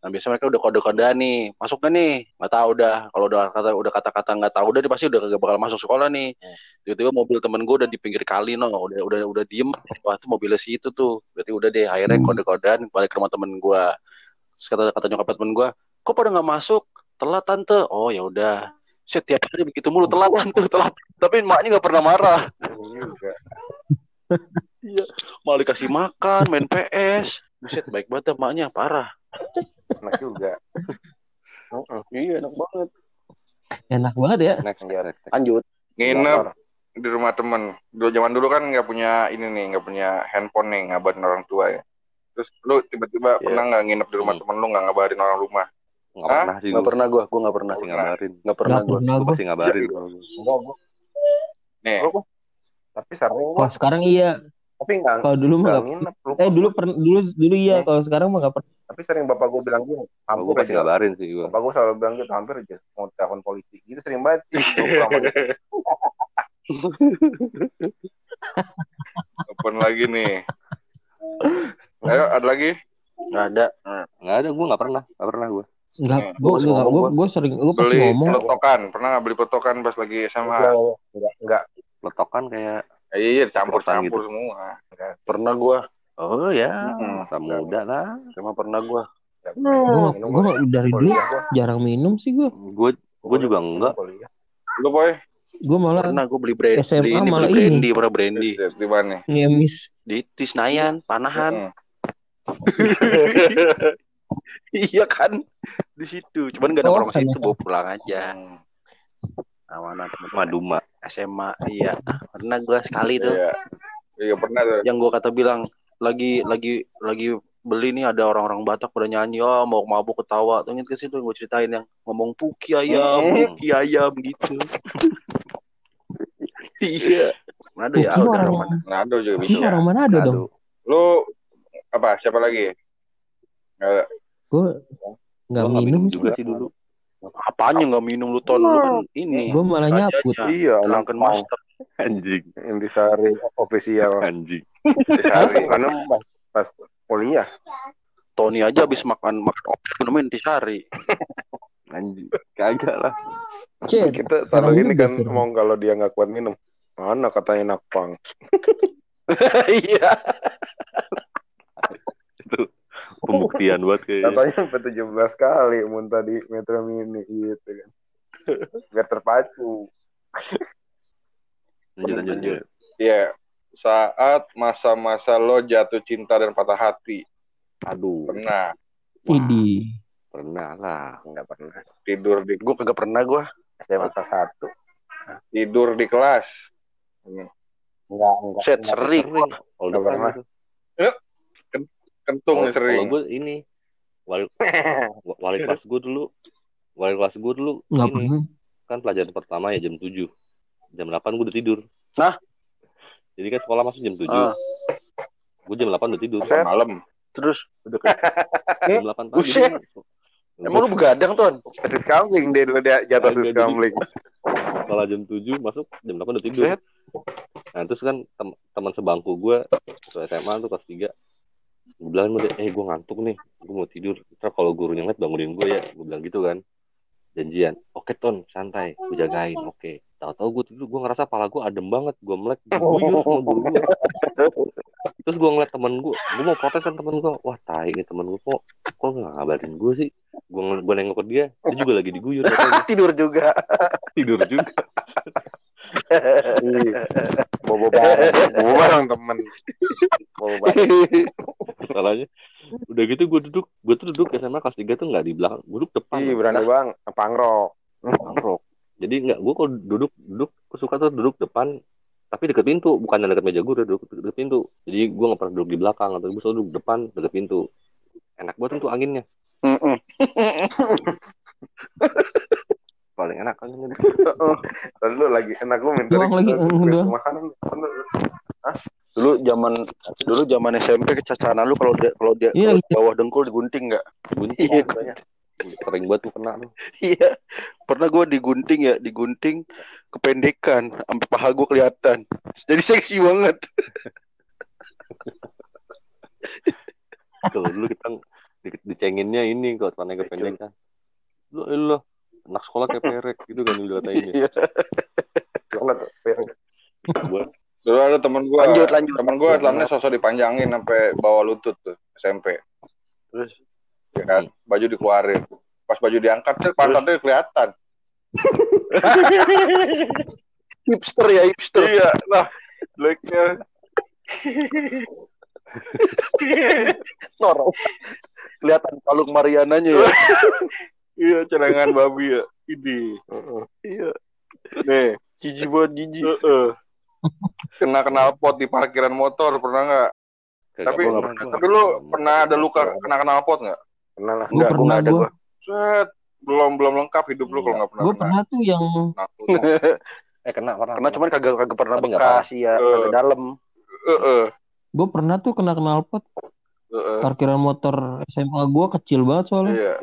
Nah biasanya mereka udah kode-kode nih. Masuk gak nih? Nggak tahu udah kalau udah kata udah kata-kata nggak tahu udah dia pasti udah gak bakal masuk sekolah nih. Tiba-tiba mobil temen gue udah di pinggir kali no. Udah udah udah diem. Wah itu mobilnya si itu tuh. Berarti udah deh akhirnya kode-kodean balik ke rumah temen gue kata kata nyokap temen gue kok pada nggak masuk telat tante oh ya udah setiap hari begitu mulu telat tante telat tapi emaknya nggak pernah marah Juga. malah dikasih makan main PS buset baik banget dah emaknya parah Enak juga. Heeh. iya enak banget Enak banget ya. Ya. lanjut Nginep Motor. di rumah temen. Dulu zaman dulu kan nggak punya ini nih, nggak punya handphone nih, ngabarin orang tua ya. Terus lu tiba-tiba Iya. pernah nggak nginep di rumah Hmm. temen lu nggak ngabarin orang rumah? Nggak Hah? pernah sih nggak gue. pernah gue gue nggak pernah Pasti ngabarin. nggak pernah gue pernah Gue gua. pasti ngabarin. Enggak gua. Nih, Tapi sering Kalau gua. sekarang iya, Tapi enggak kalau dulu mah nginep. Eh dulu pernah dulu dulu iya, Hmm. kalau sekarang mah nggak pernah. Tapi sering bapak gua bilang gini. Hampir gue pasti aja. ngabarin sih gue. Bapak gua selalu bilang gitu. Hampir aja mau telepon polisi. Gitu sering banget. sih. Open lagi nih. Ayo, ada lagi? nggak ada Nggak ada, gue nggak pernah. Nggak pernah gue. Enggak, ngomong gua, gua. gua sering gua pasti Beli ngomong. peletokan. Pernah nggak beli peletokan pas lagi SMA? Enggak, enggak, enggak. Letokan kayak, Eh, iya, Peletokan campur-campur gitu. semua. pernah gue oh ya, Mm-mm. masa muda lah. emang pernah gue enggak. Gua, Minum gua gua. dari dulu jarang minum sih gua. Gue gue juga enggak. Lu boy? Gua malah pernah gue beli brand SMA beli ini malah beli ini. brandy pernah brandy Di mana ngemis. di di Senayan panahan Hmm. iya kan di situ cuman gak Oh, nongkrong situ bawa pulang aja Hmm. amanah teman Maduma. SMA iya pernah gue sekali tuh Iya. Iya pernah tuh. yang gue kata bilang lagi lagi lagi beli nih ada orang-orang Batak pada nyanyi oh mau mabuk ketawa tuh inget ke situ gue ceritain yang ngomong puki ayam Hmm. puki ayam gitu iya mana ya Puki udah orang- orang mana Ngado juga Ini bisa. orang mana ada dong? Aduh. Lu apa? Siapa lagi? Nggak Gua nggak Gua nggak minum juga sih. dulu. apanya nggak minum lu ton lu kan ini Gua malah nyabut. Iya, mau master Anjing, Intisari official. anjing. Sehari. Karena pas, pas kuliah. Tony aja habis makan makan obat minum intisari Anjing. Kagak lah. Kita selalu ini kan suruh. ngomong kalau dia nggak kuat minum. Mana katanya nakpang. Iya. Pembuktian buat kayaknya. Katanya sampai 17 kali muntah di Metro Mini gitu kan. Biar terpacu. Lanjut, lanjut, lanjut. Iya. Saat masa-masa lo jatuh cinta dan patah hati. Aduh, Pernah Idi. pernah lah. Enggak pernah. tidur di Gue kagak pernah gue. SMA kelas satu. tidur di kelas. Enggak, enggak. Set enggak. sering. Sering. Kalau Nggak depan pernah. Kentung Kalau nih sering. kalau gue ini wali wali kelas gue dulu wali kelas gue dulu Nggak ini pernah. kan pelajaran pertama ya jam 7 jam 8 gue udah tidur Hah? jadi kan sekolah masuk jam 7 Ah. gue jam 8 udah tidur Buset. Malam. Terus udah kan jam 8 pagi emang lu begadang ton? Sis kambing dia dulu dia jatuh Kagak, sis jadi- kambing. sekolah jam 7 masuk jam 8 udah tidur nah terus kan tem- teman sebangku gue waktu SMA tuh kelas 3 gue bilang eh gue ngantuk nih. Gue mau tidur. Ntar kalau gurunya ngeliat bangunin gue ya. Gue bilang gitu kan. Janjian. Oke ton. Santai. Gue jagain. Oke. Tahu-tahu gue tidur gue ngerasa pala gue adem banget. Gue melek diguyur sama guru gue terus gue ngeliat temen gue gue mau protes kan temen gue wah tai nih temen gue kok. Kok nggak ngabarin gue sih? Gue gue nengok ke dia. Dia juga lagi diguyur. Tidur juga. tidur juga. Bobo bareng. Bobo bareng temen. Bobo bareng. masalahnya udah gitu gue duduk gue tuh duduk SMA kelas 3 tuh nggak di belakang gue duduk depan Ih, berani bang. Pangrok. Pangrok. jadi nggak gue kalau duduk duduk gue suka tuh duduk depan tapi deket pintu bukan deket meja gue duduk deket pintu jadi gue nggak pernah duduk di belakang atau gue selalu duduk depan deket pintu enak banget tuh anginnya. paling enak anginnya Tadi lu lagi enak lu minta Doang lagi, makanan. Dulu zaman dulu zaman SMP kecacanan lu kalau dia kalau dia Iya, kalau iya. bawah dengkul digunting nggak? gunting Iya. sering banget tuh kena tuh Iya. Pernah gue digunting ya, digunting kependekan sampai paha gue kelihatan. Jadi seksi banget. kalau dulu kita di- dicenginnya ini kalau tanah kependekan lu lu anak sekolah kayak perek gitu kan dulu katanya Iya. Banget. Dulu ada temen gue. Lanjut, lanjut. Temen gue celananya sosok dipanjangin sampai bawah lutut tuh SMP. Terus Ya kan? Baju dikeluarin. Pas baju diangkat tuh pantatnya kelihatan. hipster ya hipster. Iya, nah, jeleknya. Norok. Kelihatan kalung Mariananya ya. Iya, celengan babi ya. Ini. Iya. Nih, Jijik banget jijik. Heeh. Kena kenal pot di parkiran motor pernah nggak? Tapi pernah gua. tapi lu pernah ada luka kena kenal pot nggak? Kenal lah. Gue Enggak, gua pernah ada gua. Set, belum belum lengkap hidup lu kalau nggak pernah. Gue kena. pernah tuh yang Kenal pot. eh kena pernah Karena cuman kagak kagak pernah bekas ya, Eh. kagak dalam. Heeh, gue pernah tuh kena knalpot heeh. parkiran motor SMA gue kecil banget soalnya. Iya.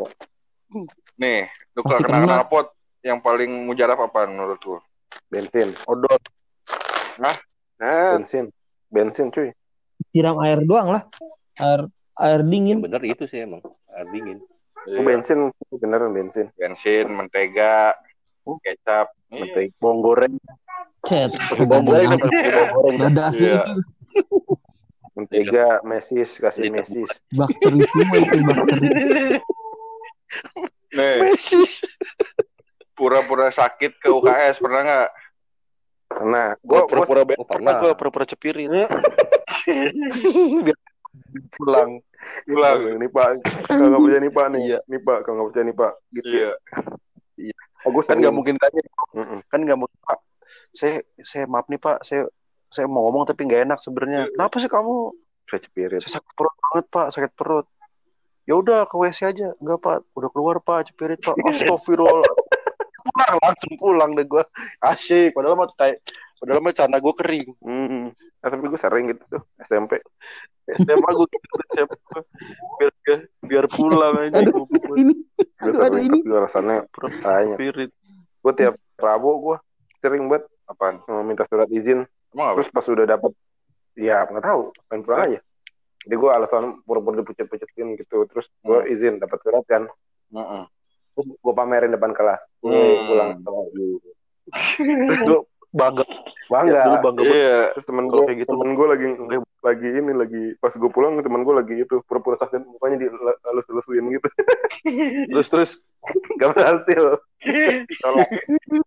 Nih, luka Pasti kena kena. kenal pot yang paling mujarab apa menurut lu? Bensin. Odot. Nah, Bensin. Bensin cuy. Siram air doang lah. Air air dingin. bener itu sih emang air dingin Itu bensin. Beneran bensin. bensin, mentega, kecap. Iya. Mentega. Bawang goreng. Cet. Bawang goreng bawang goreng. Ada asli Iya. itu. Mentega, mesis, kasih mesis. Bakteri semua itu bakteri. Nih, Messi. pura-pura sakit ke UKS pernah nggak? Nah, Gua gua, gua pura-pura Oh, pernah pernah. gua pura-pura cepirit. Biar pulang. Pulang. Ini Pak, kalau nggak percaya nih Pak nih. Iya. Nih Pak, kalau nggak percaya nih Pak. Gitu. Iya. Oh, gua Kan nggak mungkin tanya. Mm-mm. Kan nggak mungkin Pak. Saya saya maaf nih Pak, saya saya mau ngomong tapi nggak enak sebenarnya. Kenapa sih kamu? Saya cepirit. Saya sakit perut banget Pak, sakit perut. Ya udah ke WC aja. Enggak Pak, udah keluar Pak, cepirit Pak. Astagfirullah. pulang langsung pulang deh gua. Asyik, padahal mah kayak padahal mah celana gua kering. Hmm. Nah, tapi gue sering gitu tuh SMP. SMA gua gitu gua. biar biar, biar pulang aja Aduh, gua ini. Gue sering ini. tapi alasannya banyak. cepirit. Gue tiap Rabu gue sering banget Apaan? eh, minta surat izin. Emang apa? Terus pas udah dapet, ya nggak tahu, main pulang aja. Jadi gue alasan pura-pura dipucet-pucetin gitu. Terus gue izin dapat surat kan. Heeh. terus gue pamerin depan kelas gue Hmm. pulang Terus dulu bangga. bangga Dulu bangga. Iya. terus temen gue kayak gitu. temen gue lagi lagi ini lagi pas gue pulang temen gue lagi itu pura-pura sakit mukanya dilus-lusuin gitu Terus terus gak berhasil.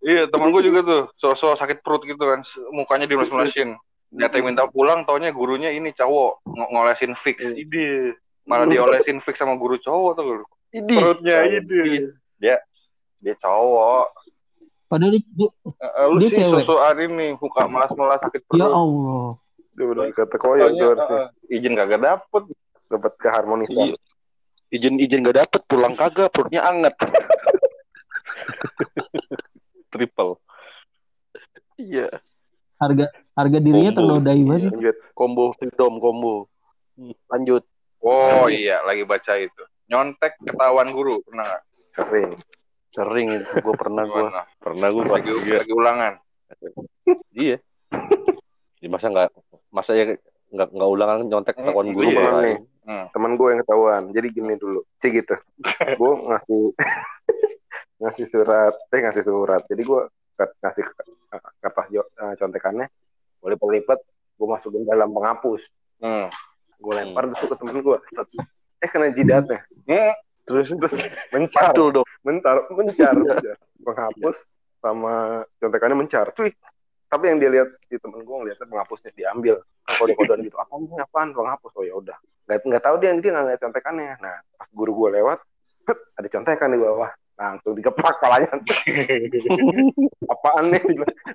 Iya, temen gue juga tuh, sosok sakit perut gitu kan, mukanya dimeles-melesin. Nyata yang minta pulang, taunya gurunya ini cowok, ng- ngolesin fix. Ide. Malah diolesin fix sama guru cowok tuh. ini perutnya ide Dia dia cowok. Padahal dia, dia- eh, lu Dia sih cewek. sosokan ini, muka malas-malas sakit perut. ya Allah. dia udah kata Taunya, tuh harusnya eh, izin kagak dapet. dapat keharmonisan Iya. izin izin gak dapet pulang kagak perutnya anget. triple Iya. Harga harga dirinya Combo. ternodai banget. lanjut Combo freedom combo. Lanjut. Oh iya, lagi baca itu. Nyontek ketahuan guru, pernah nggak? sering Sering itu gue pernah gue. Gimana? pernah gue pas Lagi, tiga lagi ulangan. iya Jadi masa nggak masa ya nggak nggak ulangan nyontek Hmm, ketahuan guru iya. malah nih Hmm. teman gue yang ketahuan jadi gini dulu sih gitu gue ngasih ngasih surat eh ngasih surat jadi gue ngasih kertas eh, contekannya gue lipat-lipat gue masukin dalam penghapus. Hmm. gue lempar tuh ke temen gue eh kena jidatnya Hmm. terus terus. Mencar. Betul dong. mencar mencar, mencar. penghapus sama contekannya mencar cuy. Tapi yang dia lihat di temen gue ngeliatnya penghapusnya diambil. Kode kodean gitu. Apa ini? Apaan? Penghapus oh ya udah. Nggak nggak tahu dia dia nggak ngeliat contekannya. Nah pas guru gue lewat ada contekan di bawah langsung dikeplak palanya apaan nih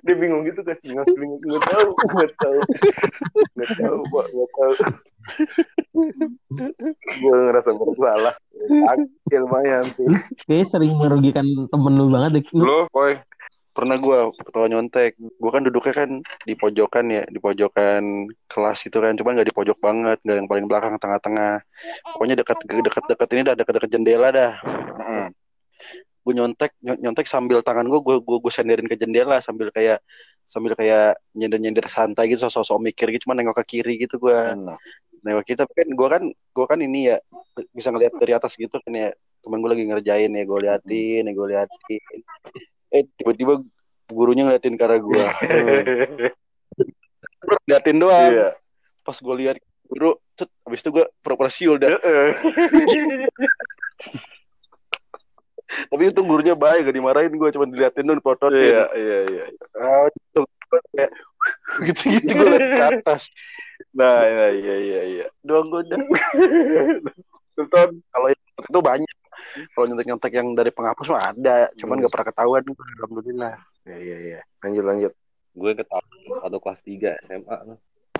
Dia bingung gitu kan nggak nggak tahu nggak tahu nggak tahu nggak tahu gue ngerasa bersalah sakit lumayan sih Kayaknya sering merugikan temen lu banget deh. Lu boy. Pernah gue ketawa nyontek. Gue kan duduknya kan di pojokan ya, di pojokan kelas itu kan. Cuman gak di pojok banget, gak yang paling belakang tengah-tengah. Pokoknya dekat dekat dekat ini dah dekat-dekat jendela dah. Hmm. Gue nyontek ny- nyontek sambil tangan gue gue gue gue senderin ke jendela sambil kayak sambil kayak nyender-nyender santai gitu sosok-sosok mikir gitu cuma nengok ke kiri gitu gue nengok kita kan gue kan gue kan ini ya bisa ngeliat dari atas gitu kan ya. Temen gue lagi ngerjain ya gue liatin ya gue liatin. Eh tiba-tiba gurunya ngeliatin ke arah gue liatin doang. Iya. pas gue lihat guru cet, habis itu gue pura-pura siul dah tapi itu gurunya baik gak dimarahin gue cuma diliatin doang dipototin iya iya iya Ah, itu gua kayak gitu-gitu gue liat ke atas. Nah iya iya iya iya. Doang gue udah. Sultan kalau itu banyak. Kalau nyontek-nyontek yang dari penghapus mah ada cuman Hmm. nggak pernah ketahuan. Alhamdulillah. Iya iya iya. Lanjut lanjut. Gue ketahuan satu kelas 3 SMA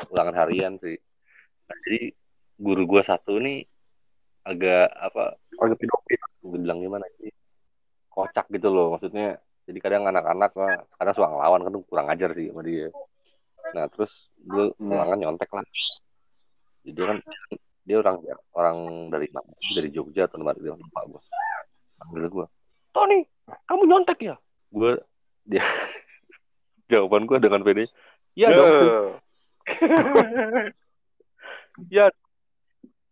ulangan harian sih. Nah, jadi guru gue satu nih agak apa kalau pedofil. gue bilang gimana sih kocak gitu loh. Maksudnya jadi kadang anak-anak mah kadang suka ngelawan kan kurang ajar sih sama dia. Nah terus gue ulangan nyontek lah. Jadi dia kan dia orang orang dari mana dari Jogja atau tempat dia lupa gue panggil gue Tony kamu nyontek ya? Gue dia jawaban gue dengan pede ya dong. Ya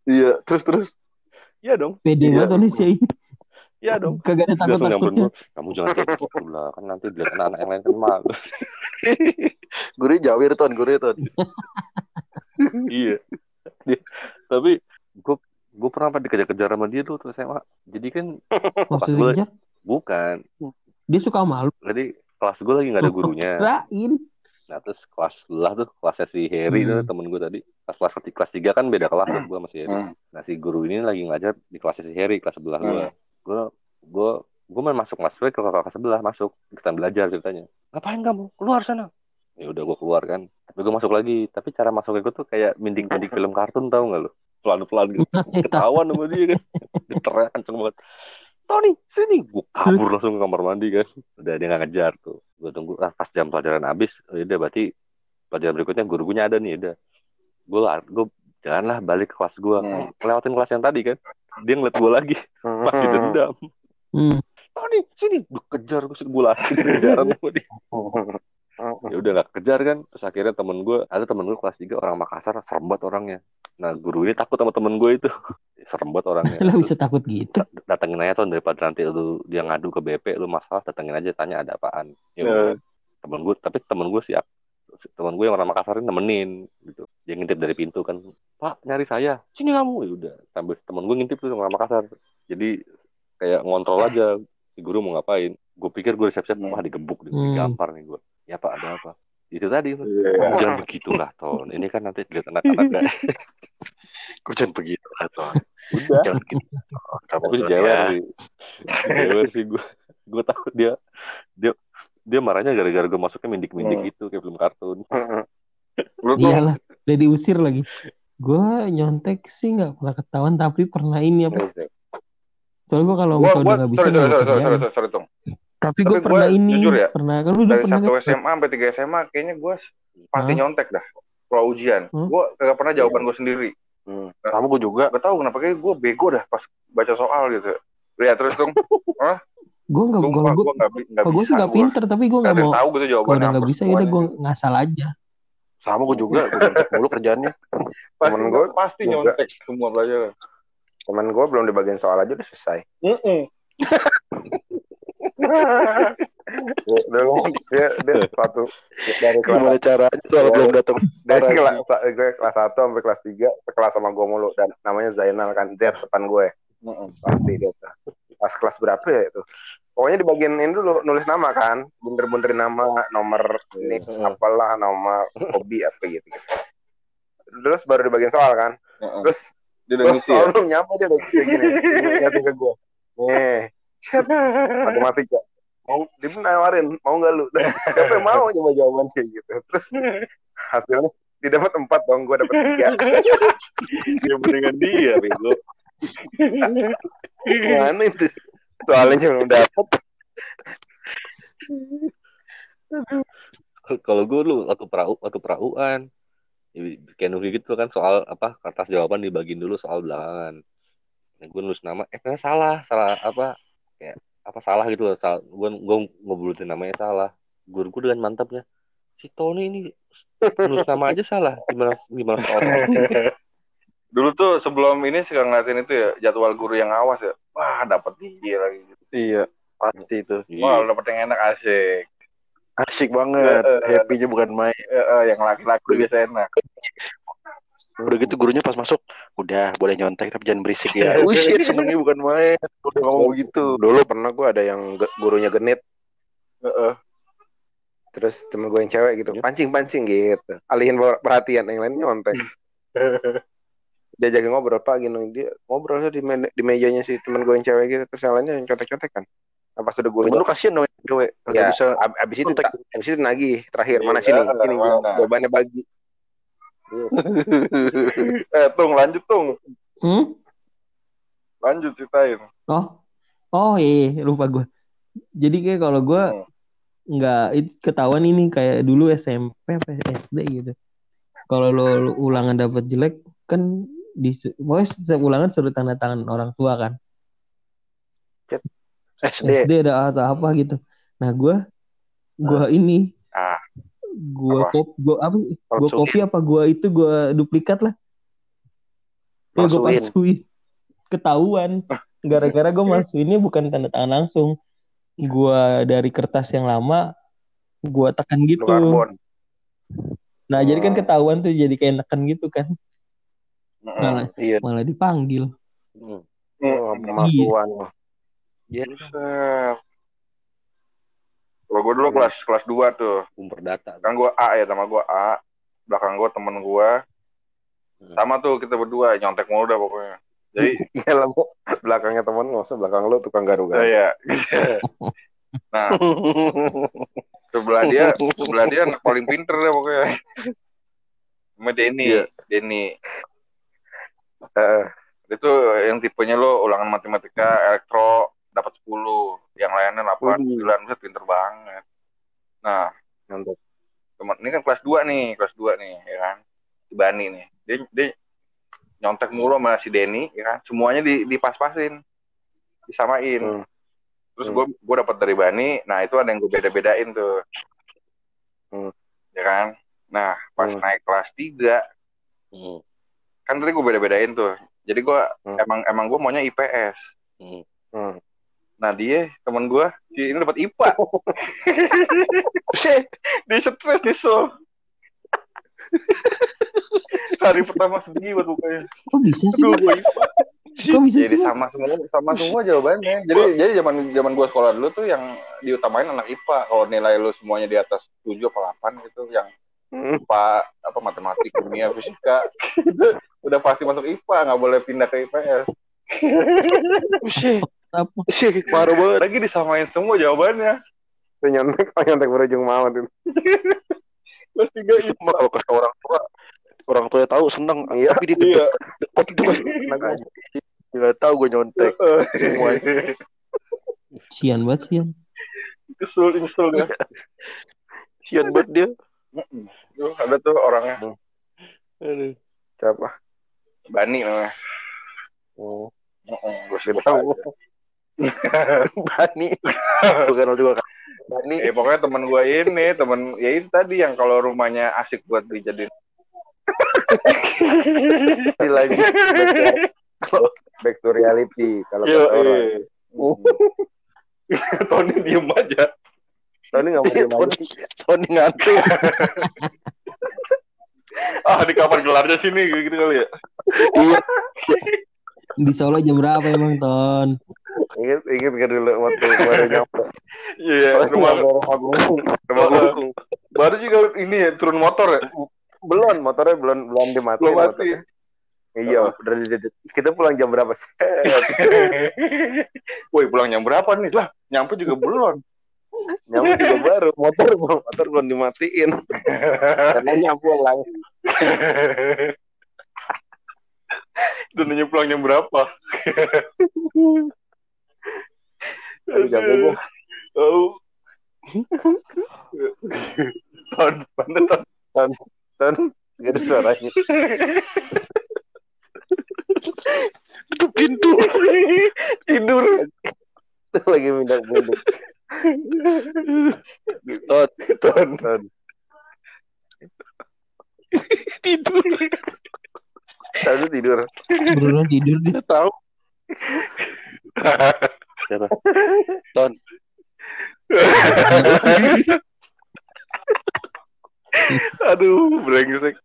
iya terus terus. Ya dong. Pede Iya. banget nih sih. Ya dong. Kagak ada gue kamu jangan kayak gitu lah kan nanti dilihat anak-anak yang lain kan malu. Gurunya jawir ton gurunya ton. Iya. Dia- tapi gue gue pernah apa dikejar-kejar sama dia tuh terus SMA jadi kan pas gue Maksudnya bukan. Dia suka malu. jadi kelas gue lagi nggak ada gurunya. Kirain. nah terus kelas sebelah tuh kelasnya si Harry Hmm. tuh temen gue tadi. Pas kelas ketiga kelas tiga kan beda kelas tuh gue sama si Harry. Hmm. nah si guru ini lagi ngajar di kelasnya si Harry kelas sebelah Hmm. gue gue gue main masuk masuk ke kelas sebelah masuk. Kita belajar ceritanya. Ngapain kamu? Keluar sana. Ya udah gue keluar kan. Tapi gue masuk lagi. Tapi cara masuknya gue tuh kayak mending mending film kartun tau gak lo pelan pelan gitu ketahuan sama dia kan. Teriak kenceng banget. Tony sini. Gue kabur langsung ke kamar mandi kan. Udah dia nggak ngejar tuh. Gue tunggu ah, pas jam pelajaran habis oh, udah berarti pelajaran berikutnya guru gue ada nih udah. Gue gue jalanlah balik ke kelas gue Hmm. lewatin kelas yang tadi kan dia ngeliat gue lagi. Masih dendam. Hmm. Tony sini. Gue kejar gue gue lari kejaran sama dia ya udah nggak kejar kan. Terus akhirnya temen gue ada temen gue kelas 3 orang Makassar serem banget orangnya. Nah guru ini takut sama temen gue itu. Serem banget orangnya. Lah bisa takut gitu. Da- datengin aja tuh daripada nanti lu dia ngadu ke BP lu masalah datengin aja tanya ada apaan. Ya Ya. udah. temen gue tapi temen gue siap. Temen gue yang orang Makassar ini nemenin gitu dia ngintip dari pintu kan pak nyari saya sini kamu ya udah sambil temen gue ngintip tuh orang Makassar jadi kayak ngontrol aja si guru mau ngapain gue pikir gue siap-siap Hmm. wah digebuk Hmm. digampar nih gue ya pak ada apa itu tadi tuh. Iya. jangan begitulah ton ini kan nanti dilihat anak-anak kan jangan begitu lah, Ton. udah Jangan gitu. Ton. Kamu tapi si Ton, jewer ya. sih Si jewer sih gue gue takut dia dia dia marahnya gara-gara gue masuknya mindik-mindik Hmm. gitu kayak film kartun Lu tuh Iyalah, udah diusir lagi. Gue nyontek sih nggak pernah ketahuan, tapi pernah ini apa? Soalnya gue kalau gua udah nggak bisa sorry sorry sorry sorry sorry, sorry. Tapi Tapi gue gua pernah ini, jujur ya, pernah kan lu Dari pernah satu? SMA sampai tiga SMA kayaknya gue pasti nyontek dah. Kalau ujian, Hmm? gue kagak pernah jawaban gue sendiri. Hmm. Kamu gue juga. Gak tahu kenapa kayak gue bego dah pas baca soal gitu. Lihat terus dong. Gue nggak, Gue gue, gue gue sih bisa. nggak Gue pinter, tapi gue nggak mau. tahu gitu jawaban udah nggak bisa, ya udah gue ngasal aja. Sama gue juga. Gue nyontek mulu kerjaannya. Pasti Temen gue gua pasti juga. nyontek semua pelajaran. Temen gue belum di bagian soal aja udah selesai. Dia, dulu dia, dia satu dari kelas Gimana caranya soal belum datang. dari kelas gue kelas satu sampai kelas tiga sekelas sama gue mulu dan namanya Zainal kan Z depan gue pasti dia pas kelas berapa ya itu pokoknya di bagian ini dulu nulis nama kan. Bener-benerin nama nomor ini Hmm. apalah nama hobi apa gitu, gitu. Terus baru di bagian soal kan. Terus Dia udah ngisi ya. soal belum nyampe dia udah kayak gini. Ngeliatin ke gue nih. Chat. Matematika. Mau dia nawarin mau nggak lu? Siapa yang mau? Coba jawaban kayak gitu. Terus hasilnya dia dapat empat dong gue dapat tiga. Dia mendingan dia bego. Mana itu soalnya belum dapat kalau gue dulu waktu prau waktu prauan kayak nulis gitu kan soal apa kertas jawaban dibagiin dulu soal belakangan nah, gue nulis nama eh ternyata salah salah apa kayak apa salah gitu loh salah, gue gue ngebulutin namanya salah. Guru gue dengan mantapnya si Tony ini nulis nama aja salah gimana gimana soal Dulu tuh sebelum ini suka ngeliatin itu ya jadwal guru yang awas ya. Wah dapat dia lagi. Iya. Pasti itu. Wah Iya. dapat yang enak asik. Asik banget. Eh, Happy-nya bukan main. Eh, eh, yang laki-laki biasa enak. Udah gitu gurunya pas masuk, udah boleh nyontek tapi jangan berisik ya. Oh shit, senengnya bukan main. Udah ngomong begitu. dulu pernah gue ada yang ge- gurunya genit Heeh. terus temen gue yang cewek gitu pancing pancing gitu alihin per- perhatian yang lain nyontek dia jaga ngobrol pak gini dia ngobrol aja di, me- di mejanya si temen gue yang cewek gitu terus yang lainnya yang contek-contek kan apa sudah Temen gurunya lu kasihan dong yang cewek. Ya bisa. ab- abis itu abis itu nagih terakhir mana Iya, sini sini jawabannya bagi eh tung lanjut tung. Hmm? Lanjut ceritain. Oh, oh iya, iya, lupa gue. Jadi kayak kalau gue Hmm. nggak ketahuan ini kayak dulu SMP apa SD gitu. Kalau lo, lo ulangan dapat jelek kan di pokoknya setiap ulangan suruh tanda tangan orang tua kan. SD. SD ada atau apa gitu. Nah gue gue ini Ah. gue kop gue apa gue kopi apa gue itu gue duplikat lah. Ya gue Palsuin. Ketahuan. Gara-gara gue masukinnya bukan tanda tangan langsung. Gue dari kertas yang lama gue tekan gitu. Nah, jadi kan Hmm. ketahuan tuh jadi kayak neken gitu kan. Heeh. Malah Iya. malah dipanggil. Hmm. oh, pemasuan Iya, Buset. Kalau gue dulu kelas kelas 2 tuh. umper data Kan gue A ya sama gue A. Belakang gue temen gue. Hmm. Sama tuh kita berdua nyontek mulu dah pokoknya. Jadi iya lah Bu. belakangnya temen nggak usah belakang lu tukang garu garu saya nah sebelah dia sebelah dia anak paling pinter deh pokoknya. Sama Denny, Iya. Denny. Heeh. Itu yang tipenya lo ulangan matematika, elektro dapat 10, yang lainnya 8, 9, buset pinter banget. Nah, Mantap. teman ini kan kelas 2 nih, kelas 2 nih, ya kan. Si Bani nih. Dia, dia nyontek mulu sama si Denny, ya kan. Semuanya di dipas-pasin. Disamain. Hmm. Terus Hmm. gue gue dapat dari Bani, nah itu ada yang gue beda-bedain tuh. Hmm. Ya kan? Nah, pas Hmm. naik kelas 3, Hmm. Kan tadi gue beda-bedain tuh. Jadi gue Hmm. emang emang gue maunya IPS. Hmm. Hmm. Nah dia temen gue si ini dapat IPA. dia stres dia so. Hari pertama sedih buat bukanya. Kok bisa sih? Aduh, gue IPA. Kok bisa Jadi sama semua sama semua jawabannya. Jadi jadi zaman zaman gue sekolah dulu tuh yang diutamain anak IPA. Kalau nilai lu semuanya di atas 7 apa 8 gitu yang Hmm. IPA apa matematik, kimia, fisika udah pasti masuk IPA, nggak boleh pindah ke IPS. Apa? buset, parah banget. Lagi disamain semua jawabannya. Itu nyontek, nyontek berujung maut itu. Kelas 3 Itu mah kalau ke orang tua, orang tua tahu seneng. Iya. Tapi di Iya. depan itu pasti seneng aja. Nggak tahu gue nyontek semuanya. Sian banget sian. Kesel, nyesel kan. Sian banget dia. Tuh, ada tuh orangnya. Aduh. Siapa? Bani namanya. Oh. Gue Gak sebut tahu. Bani. Bukan lo juga kan. Bani. Ya pokoknya teman gue ini, teman ya itu tadi yang kalau rumahnya asik buat dijadiin. Ini lagi back to, back to reality kalau kata orang. iya. Tony diem aja. Tony nggak mau diem aja. Tony, Tony ngantuk. Ah, di kapan gelarnya sini gitu kali ya. Iya. Di Solo jam berapa emang Ton? Ingat ingat kan dulu waktu baru nyampe. Iya, rumah rumah Oh, baru juga ini ya turun motor ya. Belum motornya belum belum dimatiin. Belum mati. motornya. Iya, udah di- kita pulang jam berapa sih? Woi, pulang jam berapa nih? Lah, nyampe juga belum. Nyampe juga baru, motor belum motor belum dimatiin. Karena nyampe pulang. Itu nanya pulang jam berapa? Capek gua. Oh. Ton, mana ton? Dan gak ada suaranya. Tutup pintu. Tidur. Lagi minta bunduk. Ton, Ton, ton. tidur. Tadi tidur. Beneran tidur dia. Tahu. Siapa? Ton. Aduh, brengsek.